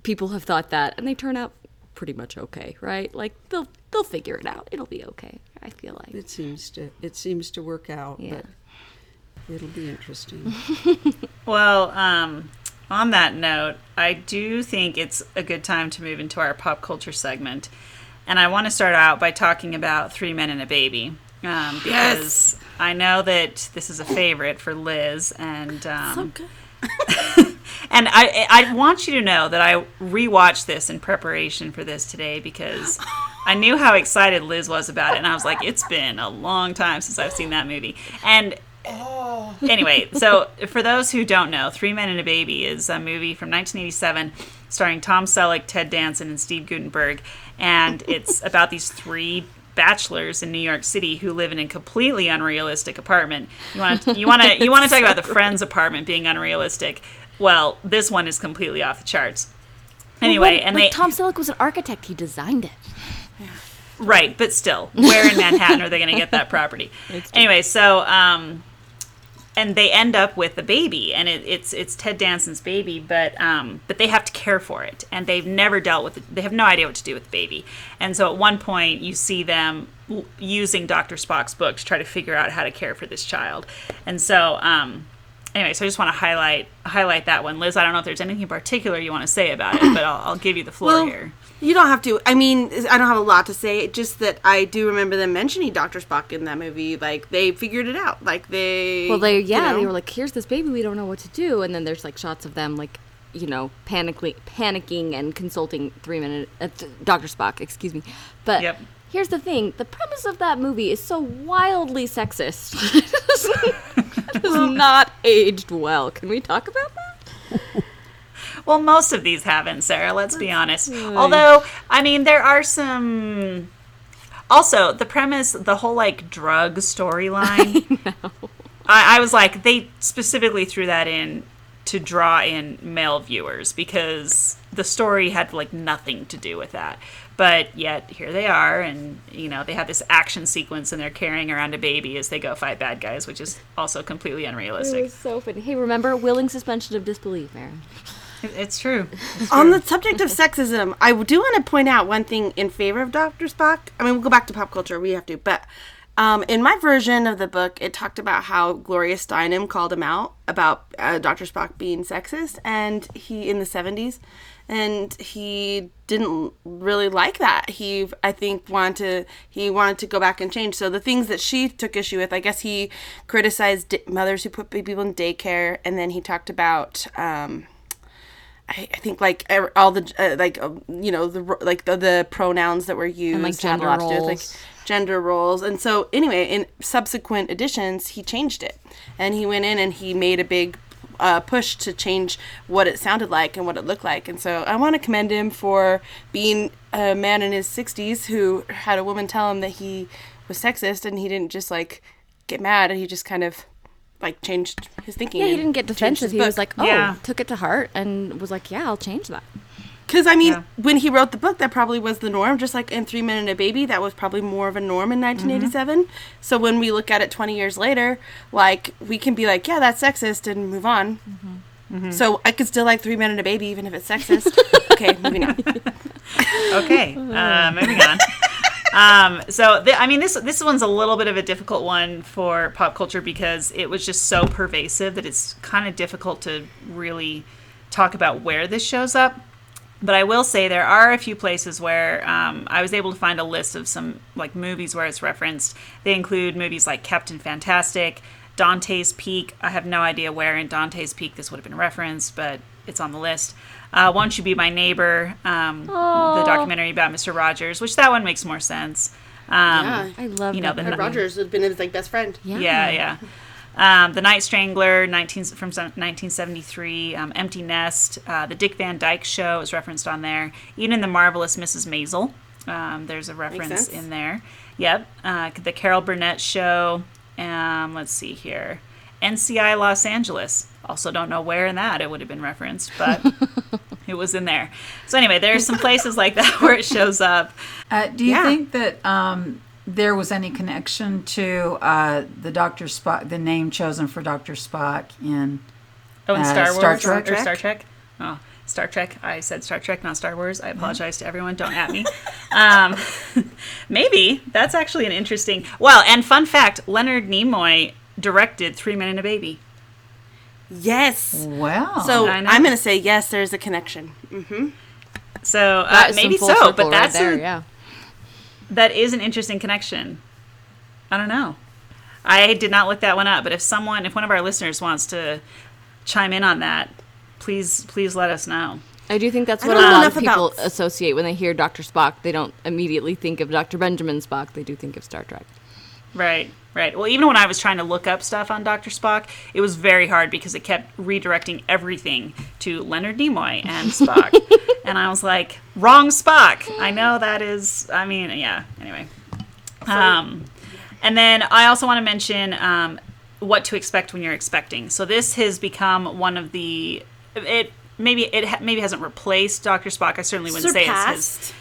people have thought that, and they turn out pretty much okay, right? Like they'll they'll figure it out. It'll be okay. I feel like. it seems to it seems to work out, Yeah. but it'll be interesting. Well, um, on that note, I do think it's a good time to move into our pop culture segment. And I want to start out by talking about Three Men and a Baby. Um, because I know that this is a favorite for Liz. And, um, and I, I want you to know that I rewatched this in preparation for this today because I knew how excited Liz was about it. And I was like, it's been a long time since I've seen that movie. And oh. anyway, so for those who don't know, Three Men and a Baby is a movie from 1987 starring Tom Selleck, Ted Danson, and Steve Guttenberg. And it's about these three bachelors in New York City who live in a completely unrealistic apartment. You want to you want to you want to talk about the friend's apartment being unrealistic. Well, this one is completely off the charts. Anyway, But, and like, they Tom Selleck was an architect. He designed it. Right, but still, where in Manhattan are they going to get that property? Anyway, so um, and they end up with a baby, and it, it's it's Ted Danson's baby, but um, but they have to care for it, and they've never dealt with it. They have no idea what to do with the baby, and so at one point you see them using Doctor Spock's book to try to figure out how to care for this child, and so. Um, Anyway, so I just want to highlight highlight that one, Liz. I don't know if there's anything in particular you want to say about it, but I'll, I'll give you the floor Well, here. You don't have to. I mean, I don't have a lot to say. Just that I do remember them mentioning Doctor Spock in that movie. Like they figured it out. Like they. Well, they you yeah, they were like, "Here's this baby, we don't know what to do," and then there's like shots of them like, you know, panicking, panicking and consulting three minute uh, th- Doctor Spock, excuse me. But Yep. here's the thing: the premise of that movie is so wildly sexist. it has not aged well. Can we talk about that? Well, most of these haven't, Sarah. Let's be honest. Although, I mean, there are some. Also, the premise, the whole like drug storyline. I, I was like, they specifically threw that in to draw in male viewers because the story had like nothing to do with that. But yet here they are, and you know they have this action sequence, and they're carrying around a baby as they go fight bad guys, which is also completely It unrealistic. was so funny. Hey, remember willing suspension of disbelief, Erin? It- It's true. On the subject of sexism, I do want to point out one thing in favor of Dr. Spock. I mean, we'll go back to pop culture. We have to. But um, in my version of the book, it talked about how Gloria Steinem called him out about uh, Dr. Spock being sexist, and he in the 70s. And he didn't really like that. He, I think, wanted to. He wanted to go back and change. So the things that she took issue with, I guess he criticized mothers who put people in daycare, and then he talked about um, I, I think like er- all the uh, like uh, you know the like the, the pronouns that were used like, gender lot to do with like roles. gender roles. And so anyway, in subsequent editions, he changed it, and he went in and he made a big uh, push to change what it sounded like and what it looked like. And so I want to commend him for being a man in his 60s who had a woman tell him that he was sexist, and he didn't just like get mad. And he just kind of like changed his thinking. Yeah, he didn't get changed defensive. his He book. was like, oh, Yeah. took it to heart and was like, yeah, I'll change that. Because I mean, Yeah. when he wrote the book, that probably was the norm. Just like in Three Men and a Baby, that was probably more of a norm in mm-hmm. 1987. So when we look at it 20 years later, like we can be like, yeah, that's sexist, and move on. Mm-hmm. Mm-hmm. So I could still like Three Men and a Baby, even if it's sexist. okay, moving on. Okay, uh, moving on. Um, so I mean, this this one's a little bit of a difficult one for pop culture because it was just so pervasive that it's kind of difficult to really talk about where this shows up. But I will say there are a few places where um, I was able to find a list of some like movies where it's referenced. They include movies like Captain Fantastic, Dante's Peak. I have no idea where in Dante's Peak this would have been referenced, but it's on the list. Uh, Won't You Be My Neighbor, um, the documentary about Mr. Rogers, which that one makes more sense. Um, Yeah. I love You know, that. the Fred. Rogers would have been his like best friend. Yeah. Yeah, yeah. Um, the Night Strangler, 19, from 1973. Um, Empty Nest. Uh, the Dick Van Dyke Show is referenced on there. Even in the marvelous Mrs. Maisel, um, there's a reference in there. Yep. Uh, the Carol Burnett Show. Um, let's see here. NCIS Los Angeles. Also, don't know where in that it would have been referenced, but it was in there. So anyway, there's some places like that where it shows up. Uh, do you Yeah. think that um, there was any connection to uh, the Doctor Spock, the name chosen for Doctor Spock in? Oh, in Uh, Star Star Wars Trek? or Star Trek? Oh, Star Trek. I said Star Trek, not Star Wars. I apologize to everyone. Don't at me. Um, maybe that's actually an interesting. Well, and fun fact: Leonard Nimoy directed Three Men and a Baby. Yes. Wow. So I know. I'm gonna say yes. There's a connection. So uh, That is maybe so, but right that's there, a, yeah. that is an interesting connection. I don't know. I did not look that one up, but if someone, if one of our listeners wants to chime in on that, please, please let us know. I do think that's what a lot of people about- associate when they hear Dr. Spock. They don't immediately think of Dr. Benjamin Spock. They do think of Star Trek. Right, right. Well, even when I was trying to look up stuff on Dr. Spock, it was very hard because it kept redirecting everything to Leonard Nimoy and Spock. and I was like, wrong Spock. I know that is, I mean, yeah, anyway. Um, and then I also want to mention um, what to expect when you're expecting. So this has become one of the, it maybe it maybe hasn't replaced Dr. Spock. I certainly wouldn't say it's his.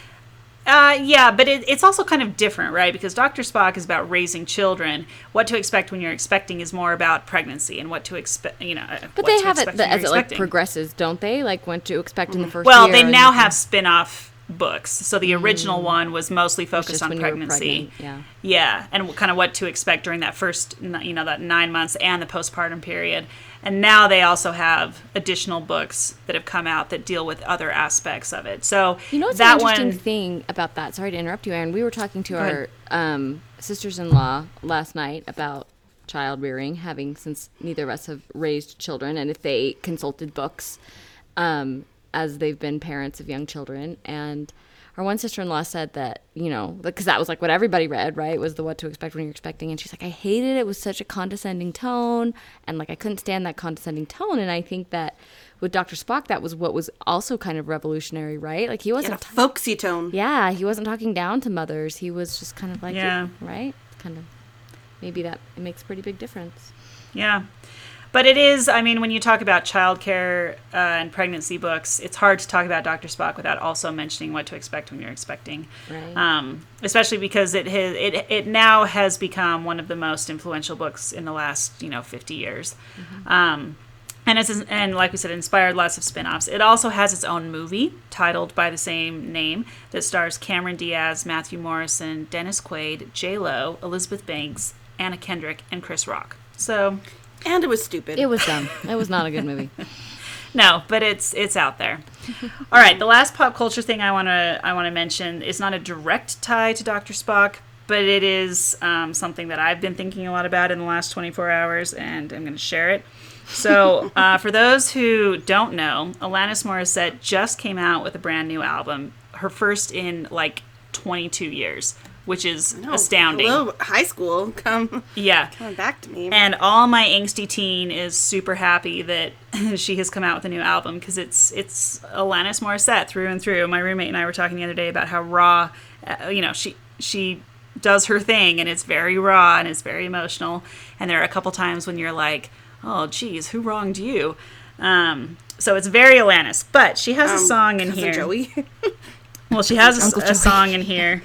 Uh, yeah, but it, it's also kind of different, right? Because Dr. Spock is about raising children. What to expect when you're expecting is more about pregnancy and what to expect, you know. uh, But what they to have it the, as it like progresses, don't they? Like what to expect in the first Well, they now have spin off books. So the original one was mostly focused just on when you were pregnancy. pregnant, Yeah, and kind of what to expect during that first, you know, that nine months and the postpartum period. And now they also have additional books that have come out that deal with other aspects of it. So You know what's that an interesting one, thing about that? Sorry to interrupt you, Erin. We were talking to our um, sisters-in-law last night about child rearing, having since neither of us have raised children, and if they consulted books um, as they've been parents of young children. And our one sister-in-law said that you know because that was like what everybody read, right? Was the what to expect when you're expecting, and she's like, I hated it. It was such a condescending tone, and like I couldn't stand that condescending tone. And I think that with Dr. Spock, that was what was also kind of revolutionary, right? Like he wasn't a folksy tone. yeah, he wasn't talking down to mothers. He was just kind of like, Yeah. right? Kind of. Maybe that makes a pretty big difference. Yeah. But it is, I mean, when you talk about childcare uh, and pregnancy books, it's hard to talk about Dr. Spock without also mentioning what to expect when you're expecting. Right. Um, especially because it, has, it it now has become one of the most influential books in the last, you know, 50 years. Um, and it's and like we said, inspired lots of spin-offs. It also has its own movie titled by the same name that stars Cameron Diaz, Matthew Morrison, Dennis Quaid, J Lo, Elizabeth Banks, Anna Kendrick, and Chris Rock. So And it was stupid. It was dumb. it was not a good movie. no, but it's it's out there. All right, the last pop culture thing I want to I want to mention is not a direct tie to Dr. Spock, but it is um, something that I've been thinking a lot about in the last 24 hours, and I'm going to share it. So, uh, for those who don't know, Alanis Morissette just came out with a brand new album, her first in like 22 years, which is astounding. Hello, high school. Come, Yeah. coming back to me. And all my angsty teen is super happy that she has come out with a new album because it's it's Alanis Morissette through and through. My roommate and I were talking the other day about how raw, uh, you know, she she does her thing and it's very raw and it's very emotional. And there are a couple times when you're like, oh, geez, who wronged you? Um, so it's very Alanis, but she has a Um, song in here. Joey. Well, she has a, a song in here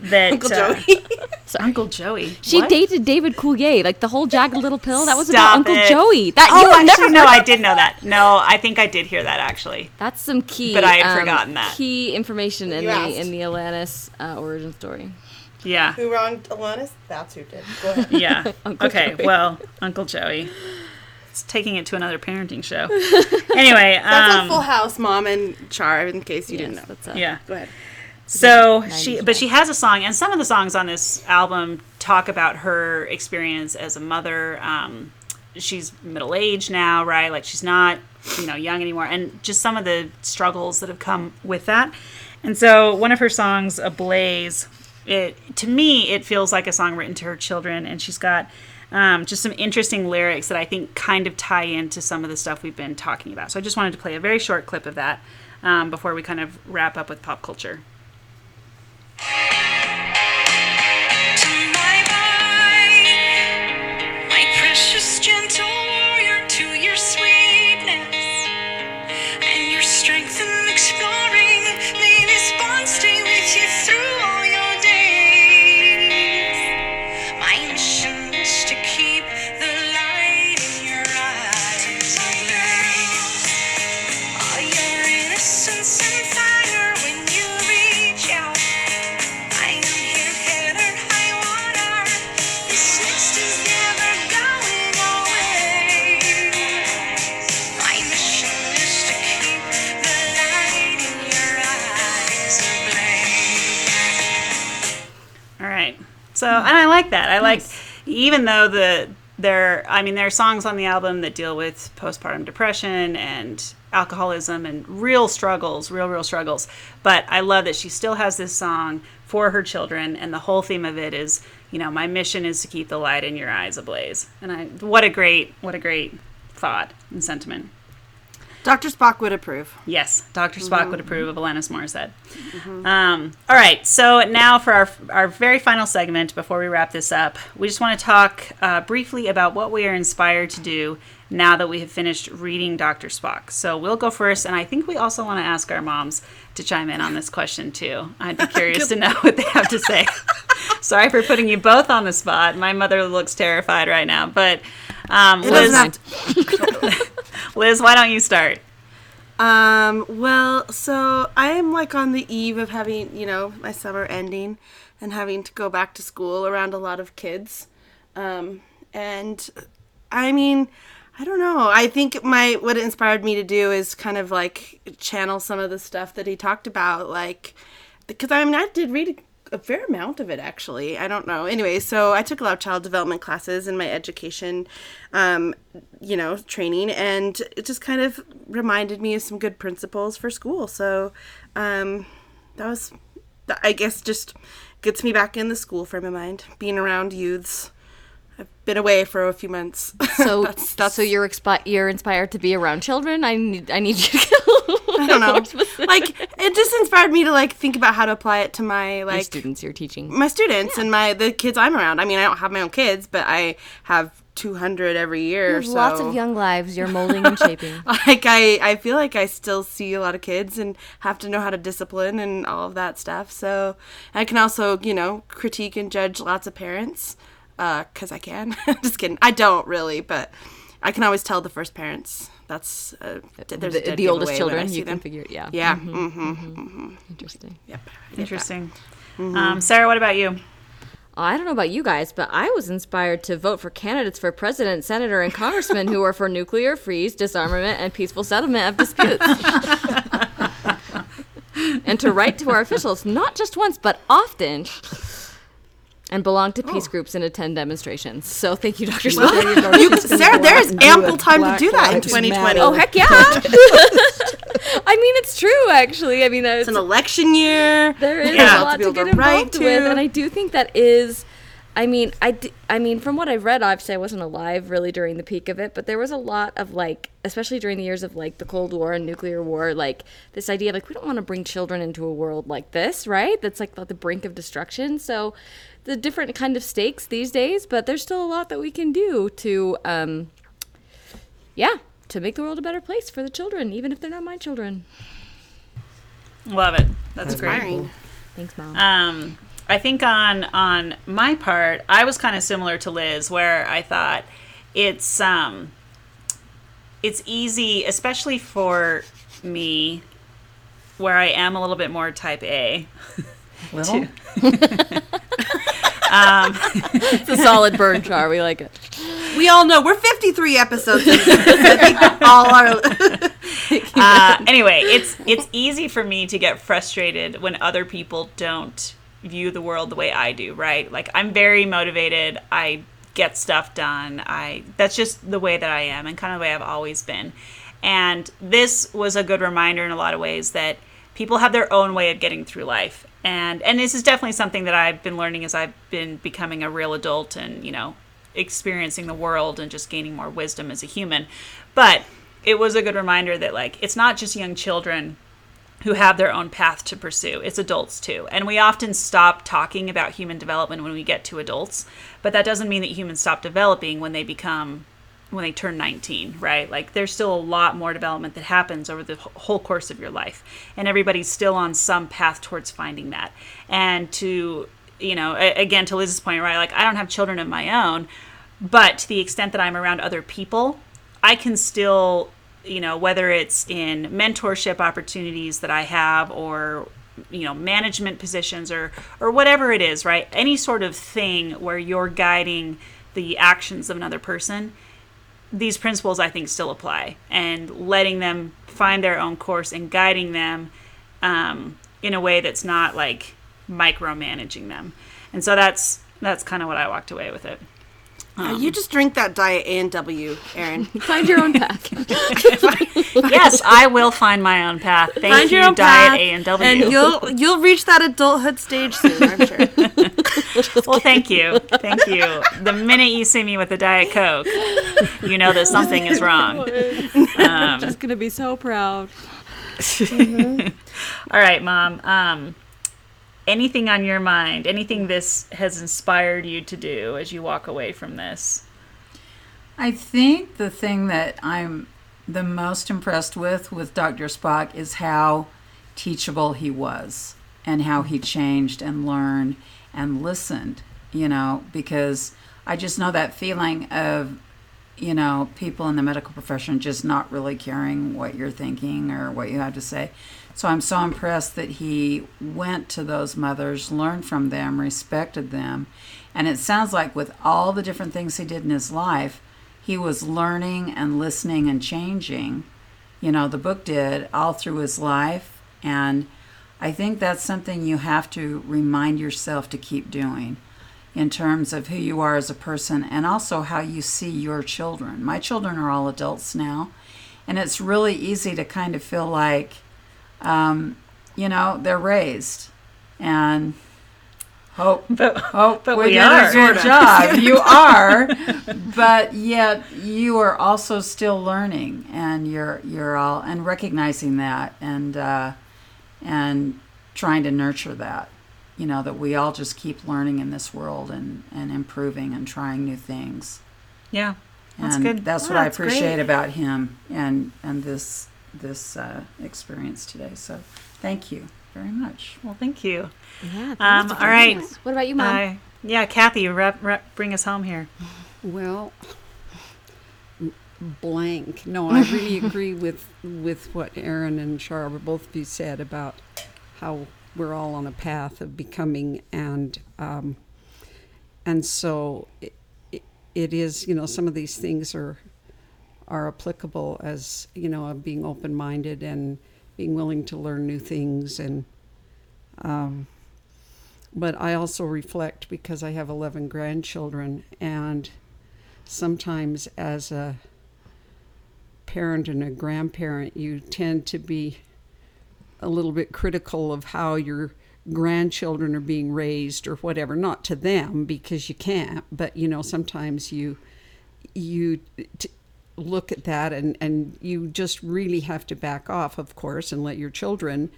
that Uncle uh, Joey. Uncle Joey. She What? dated David Coulier, like the whole jagged little pill. That was Stop about Uncle. Joey. That Oh, you have actually, never no, I did know that. No, I think I did hear that actually. That's some key. But I had um, forgotten that. key information in You the asked. in the Alanis uh, origin story. Yeah, Who wronged Alanis? That's who did. Go ahead. yeah. Uncle okay, Joey. well, Uncle Joey. It's taking it to another parenting show. anyway, That's um, a Full House, Mom and Char. In case you didn't know. that's a, yeah. Go ahead. So she, but she has a song, and some of the songs on this album talk about her experience as a mother. Um, she's middle aged now, right? Like she's not, you know, young anymore, and just some of the struggles that have come with that. And so one of her songs, "Ablaze," it to me it feels like a song written to her children, and she's got. Um, just some interesting lyrics that I think kind of tie into some of the stuff we've been talking about. So I just wanted to play a very short clip of that um, before we kind of wrap up with pop culture. To even though the there, I mean, there are songs on the album that deal with postpartum depression and alcoholism and real struggles, real, real struggles. But I love that she still has this song for her children, and the whole theme of it is, you know, my mission is to keep the light in your eyes ablaze. And I, what a great, what a great thought and sentiment. Dr. Spock would approve. Yes, Dr. Spock would approve of Alanis Morissette. Um, all right, so now for our, our very final segment before we wrap this up, we just want to talk uh, briefly about what we are inspired to do now that we have finished reading Dr. Spock. So we'll go first, and I think we also want to ask our moms to chime in on this question too. I'd be curious to know what they have to say. Sorry for putting you both on the spot. My mother looks terrified right now, but um, doesn't have Liz, why don't you start? Um, well, so I am like on the eve of having, you know, my summer ending and having to go back to school around a lot of kids. Um, and I mean, I don't know. I think my what inspired me to do is kind of like channel some of the stuff that he talked about like because I mean, I did read a fair amount of it actually. I don't know. Anyway, so I took a lot of child development classes in my education, um, you know, training, and it just kind of reminded me of some good principles for school. So um, that was, I guess, just gets me back in the school frame of mind, being around youths. I've been away for a few months. So, That's- that's- so you're expi- you're inspired to be around children. I need I need you to I don't know. like it just inspired me to like think about how to apply it to my Your like students you're teaching. my students and my the kids I'm around. I mean, I don't have my own kids, but I have 200 every year. So lots of young lives you're molding and shaping. like I I feel like I still see a lot of kids and have to know how to discipline and all of that stuff. So I can also you know critique and judge lots of parents because I can. Just kidding. I don't really, but I can always tell the first parents. That's uh, there's the, dead the oldest giveaway when I children, you them. can figure it. Yeah. Yeah. Mm-hmm. Interesting. Yep. Interesting. Um, Sarah, what about you? I don't know about you guys, but I was inspired to vote for candidates for president, senator, and congressman who are for nuclear freeze, disarmament, and peaceful settlement of disputes. and to write to our officials, not just once, but often, and belong to peace groups and attend demonstrations. So thank you, Dr. Well, Smith. There you go. You- She's gonna Sarah, go there out is and do ample time to do that in 2020. Matter. Oh heck yeah! I mean, it's true. Actually, I mean, uh, It's an election year. there is Yeah. a lot To to get to write involved with, and I do think that is. I mean, I, d- I mean, from what I've read, obviously I wasn't alive really during the peak of it, but there was a lot of like, especially during the years of like the Cold War and nuclear war, like this idea of like we don't want to bring children into a world like this, right? That's like at the brink of destruction. So, the different kind of stakes these days, but there's still a lot that we can do to, um, yeah, to make the world a better place for the children, even if they're not my children. Love it. That's great. Inspiring. Thanks, mom. Um, I think on on my part, I was kind of similar to Liz, where I thought it's um, it's easy, especially for me, where I am a little bit more type A. Little? it's a solid burn char. We like it. We all know we're 53 episodes into this. All our uh, anyway, it's it's easy for me to get frustrated when other people don't view the world the way I do, right? Like I'm very motivated. I get stuff done. I that's just the way that I am and kind of the way I've always been. And this was a good reminder in a lot of ways that people have their own way of getting through life. And and this is definitely something that I've been learning as I've been becoming a real adult and, you know, experiencing the world and just gaining more wisdom as a human. But it was a good reminder that like it's not just young children who have their own path to pursue. It's adults too. And we often stop talking about human development when we get to adults, but that doesn't mean that humans stop developing when they become when they turn 19, right? Like there's still a lot more development that happens over the whole course of your life. And everybody's still on some path towards finding that. And to, you know, again to Liz's point, right? Like I don't have children of my own, but to the extent that I'm around other people, I can still, you know, whether it's in mentorship opportunities that I have or you know management positions or or whatever it is right? Any sort of thing where you're guiding the actions of another person these principles i think still apply. And letting them find their own course and guiding them um, in a way that's not like micromanaging them. And so that's that's kind of what i walked away with it you just drink that diet A and W, Erin. Find your own path. yes i will find my own path thank Find you diet a and w and you'll you'll reach that adulthood stage soon. I'm sure. well thank you thank you the minute you see me with a diet coke you know that something is wrong um, I'm Just gonna be so proud. All right, mom. Um, anything on your mind? Anything this has inspired you to do as you walk away from this? I think the thing that I'm the most impressed with with Dr. Spock is how teachable he was and how he changed and learned and listened, you know, because I just know that feeling of, you know, people in the medical profession just not really caring what you're thinking or what you have to say. So I'm so impressed that he went to those mothers, learned from them, respected them. And it sounds like with all the different things he did in his life, he was learning and listening and changing. You know, the book did all through his life. And I think that's something you have to remind yourself to keep doing in terms of who you are as a person and also how you see your children. My children are all adults now. And it's really easy to kind of feel like, um, you know, they're raised. And hope But, hope but we are. your job. You are, but yet you are also still learning, and you're you're all and recognizing that, and uh, and trying to nurture that. You know that we all just keep learning in this world and and improving and trying new things. Yeah, that's and good. That's Oh, what I that's great. appreciate about him and and this this uh, experience today. So thank you very much. Well, thank you. Yeah. Um, all right. What about you, mom? Uh, yeah, Kathy, rep, rep, bring us home here. Well, blank. No, I really agree with with what Erin and char both of you said about how we're all on a path of becoming, and um, and so it, it, is. You know, some of these things are are applicable as you know, of being open minded and being willing to learn new things and um, but I also reflect because I have 11 grandchildren, and sometimes as a parent and a grandparent, you tend to be a little bit critical of how your grandchildren are being raised or whatever. Not to them because you can't, but you know sometimes you you t- look at that and and you just really have to back off, of course, and let your children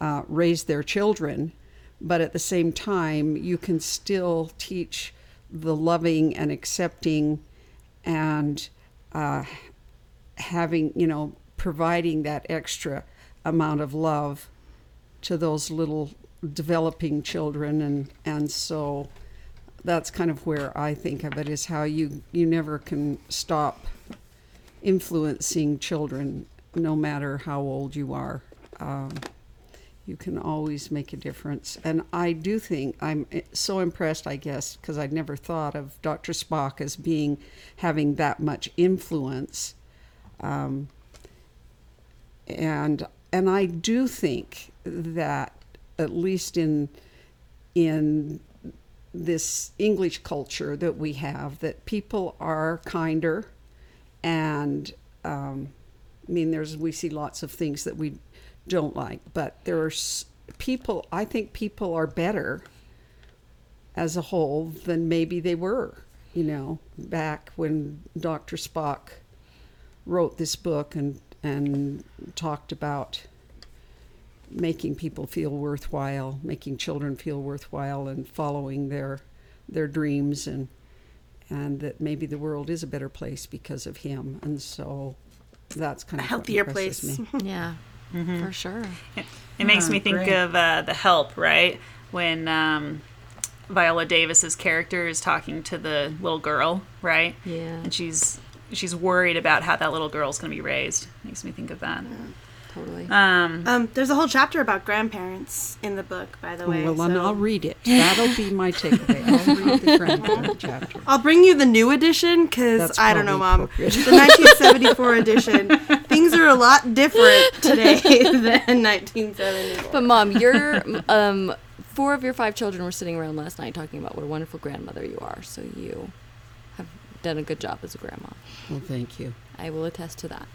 uh, raise their children. But at the same time, you can still teach the loving and accepting and uh, having, you know, providing that extra amount of love to those little developing children and and so that's kind of where I think of it is how you you never can stop influencing children no matter how old you are um, you can always make a difference and I do think I'm so impressed I guess because I'd never thought of Dr. Spock as being having that much influence um, and and I do think that at least in in this English culture that we have, that people are kinder, and um, I mean, there's we see lots of things that we don't like, but there there's people. I think people are better as a whole than maybe they were. You know, back when Dr. Spock wrote this book and and talked about making people feel worthwhile, making children feel worthwhile, and following their their dreams, and and that maybe the world is a better place because of him. And so that's kind of A healthier what place. Me. Yeah, for sure. It makes Ah, me think great. of uh, the Help, right? When um, Viola Davis's character is talking to the little girl, right? Yeah. And she's she's worried about how that little girl's going to be raised. Makes me think of that. Totally. Um, Um, there's a whole chapter about grandparents in the book, by the way. well, then so- I'll read it. That'll be my takeaway. I'll read the grandparent chapter. I'll bring you the new edition because I don't know, Mom. The 1974 edition. Things are a lot different today than 1974. But mom, your um, four of your five children were sitting around last night talking about what a wonderful grandmother you are. So you have done a good job as a grandma. Well, thank you. I will attest to that.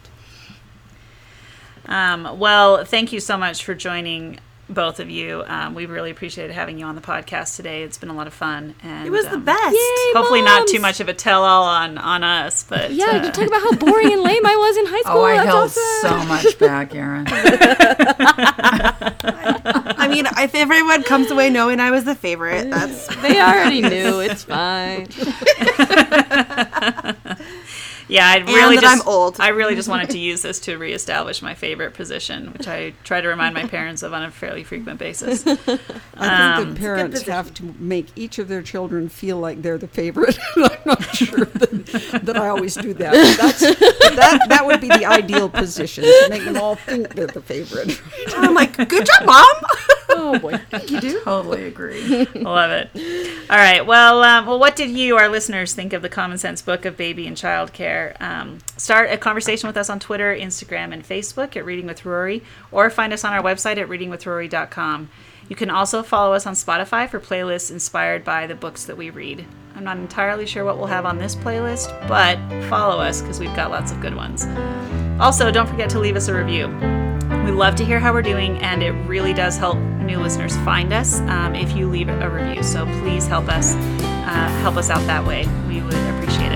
um, well, thank you so much for joining both of you. Um, we really appreciated having you on the podcast today. It's been a lot of fun. And It was the um, best. Yay! Hopefully, not too much of a tell-all on on us, but Yeah, uh, you talk about how boring and lame I was in high school. Oh, I That's held awesome. so much back, Erin. I mean, if everyone comes away knowing I was the favorite, that's They already knew. It's fine. Yeah, I really that just, I'm old. I really just wanted to use this to reestablish my favorite position, which I try to remind my parents of on a fairly frequent basis. I Um, think the parents have to make each of their children feel like they're the favorite. I'm not sure that, that I always do that. That. That would be the ideal position to make them all think they're the favorite. I'm like, good job, mom. Oh boy. you do. totally agree. I love it. All right. Well, um, well, what did you, our listeners, think of the Common Sense Book of Baby and Child Care? Um, start a conversation with us on Twitter, Instagram, and Facebook at Reading with Rory, or find us on our website at readingwithrory.com. You can also follow us on Spotify for playlists inspired by the books that we read. I'm not entirely sure what we'll have on this playlist, but follow us because we've got lots of good ones. Also, don't forget to leave us a review. We love to hear how we're doing, and it really does help new listeners find us um, if you leave a review. So please help us uh, help us out that way. We would appreciate it.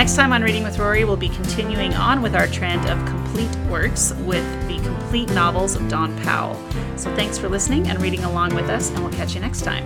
Next time on Reading with Rory, we'll be continuing on with our trend of complete works with the complete novels of Dawn Powell. So thanks for listening and reading along with us, and we'll catch you next time.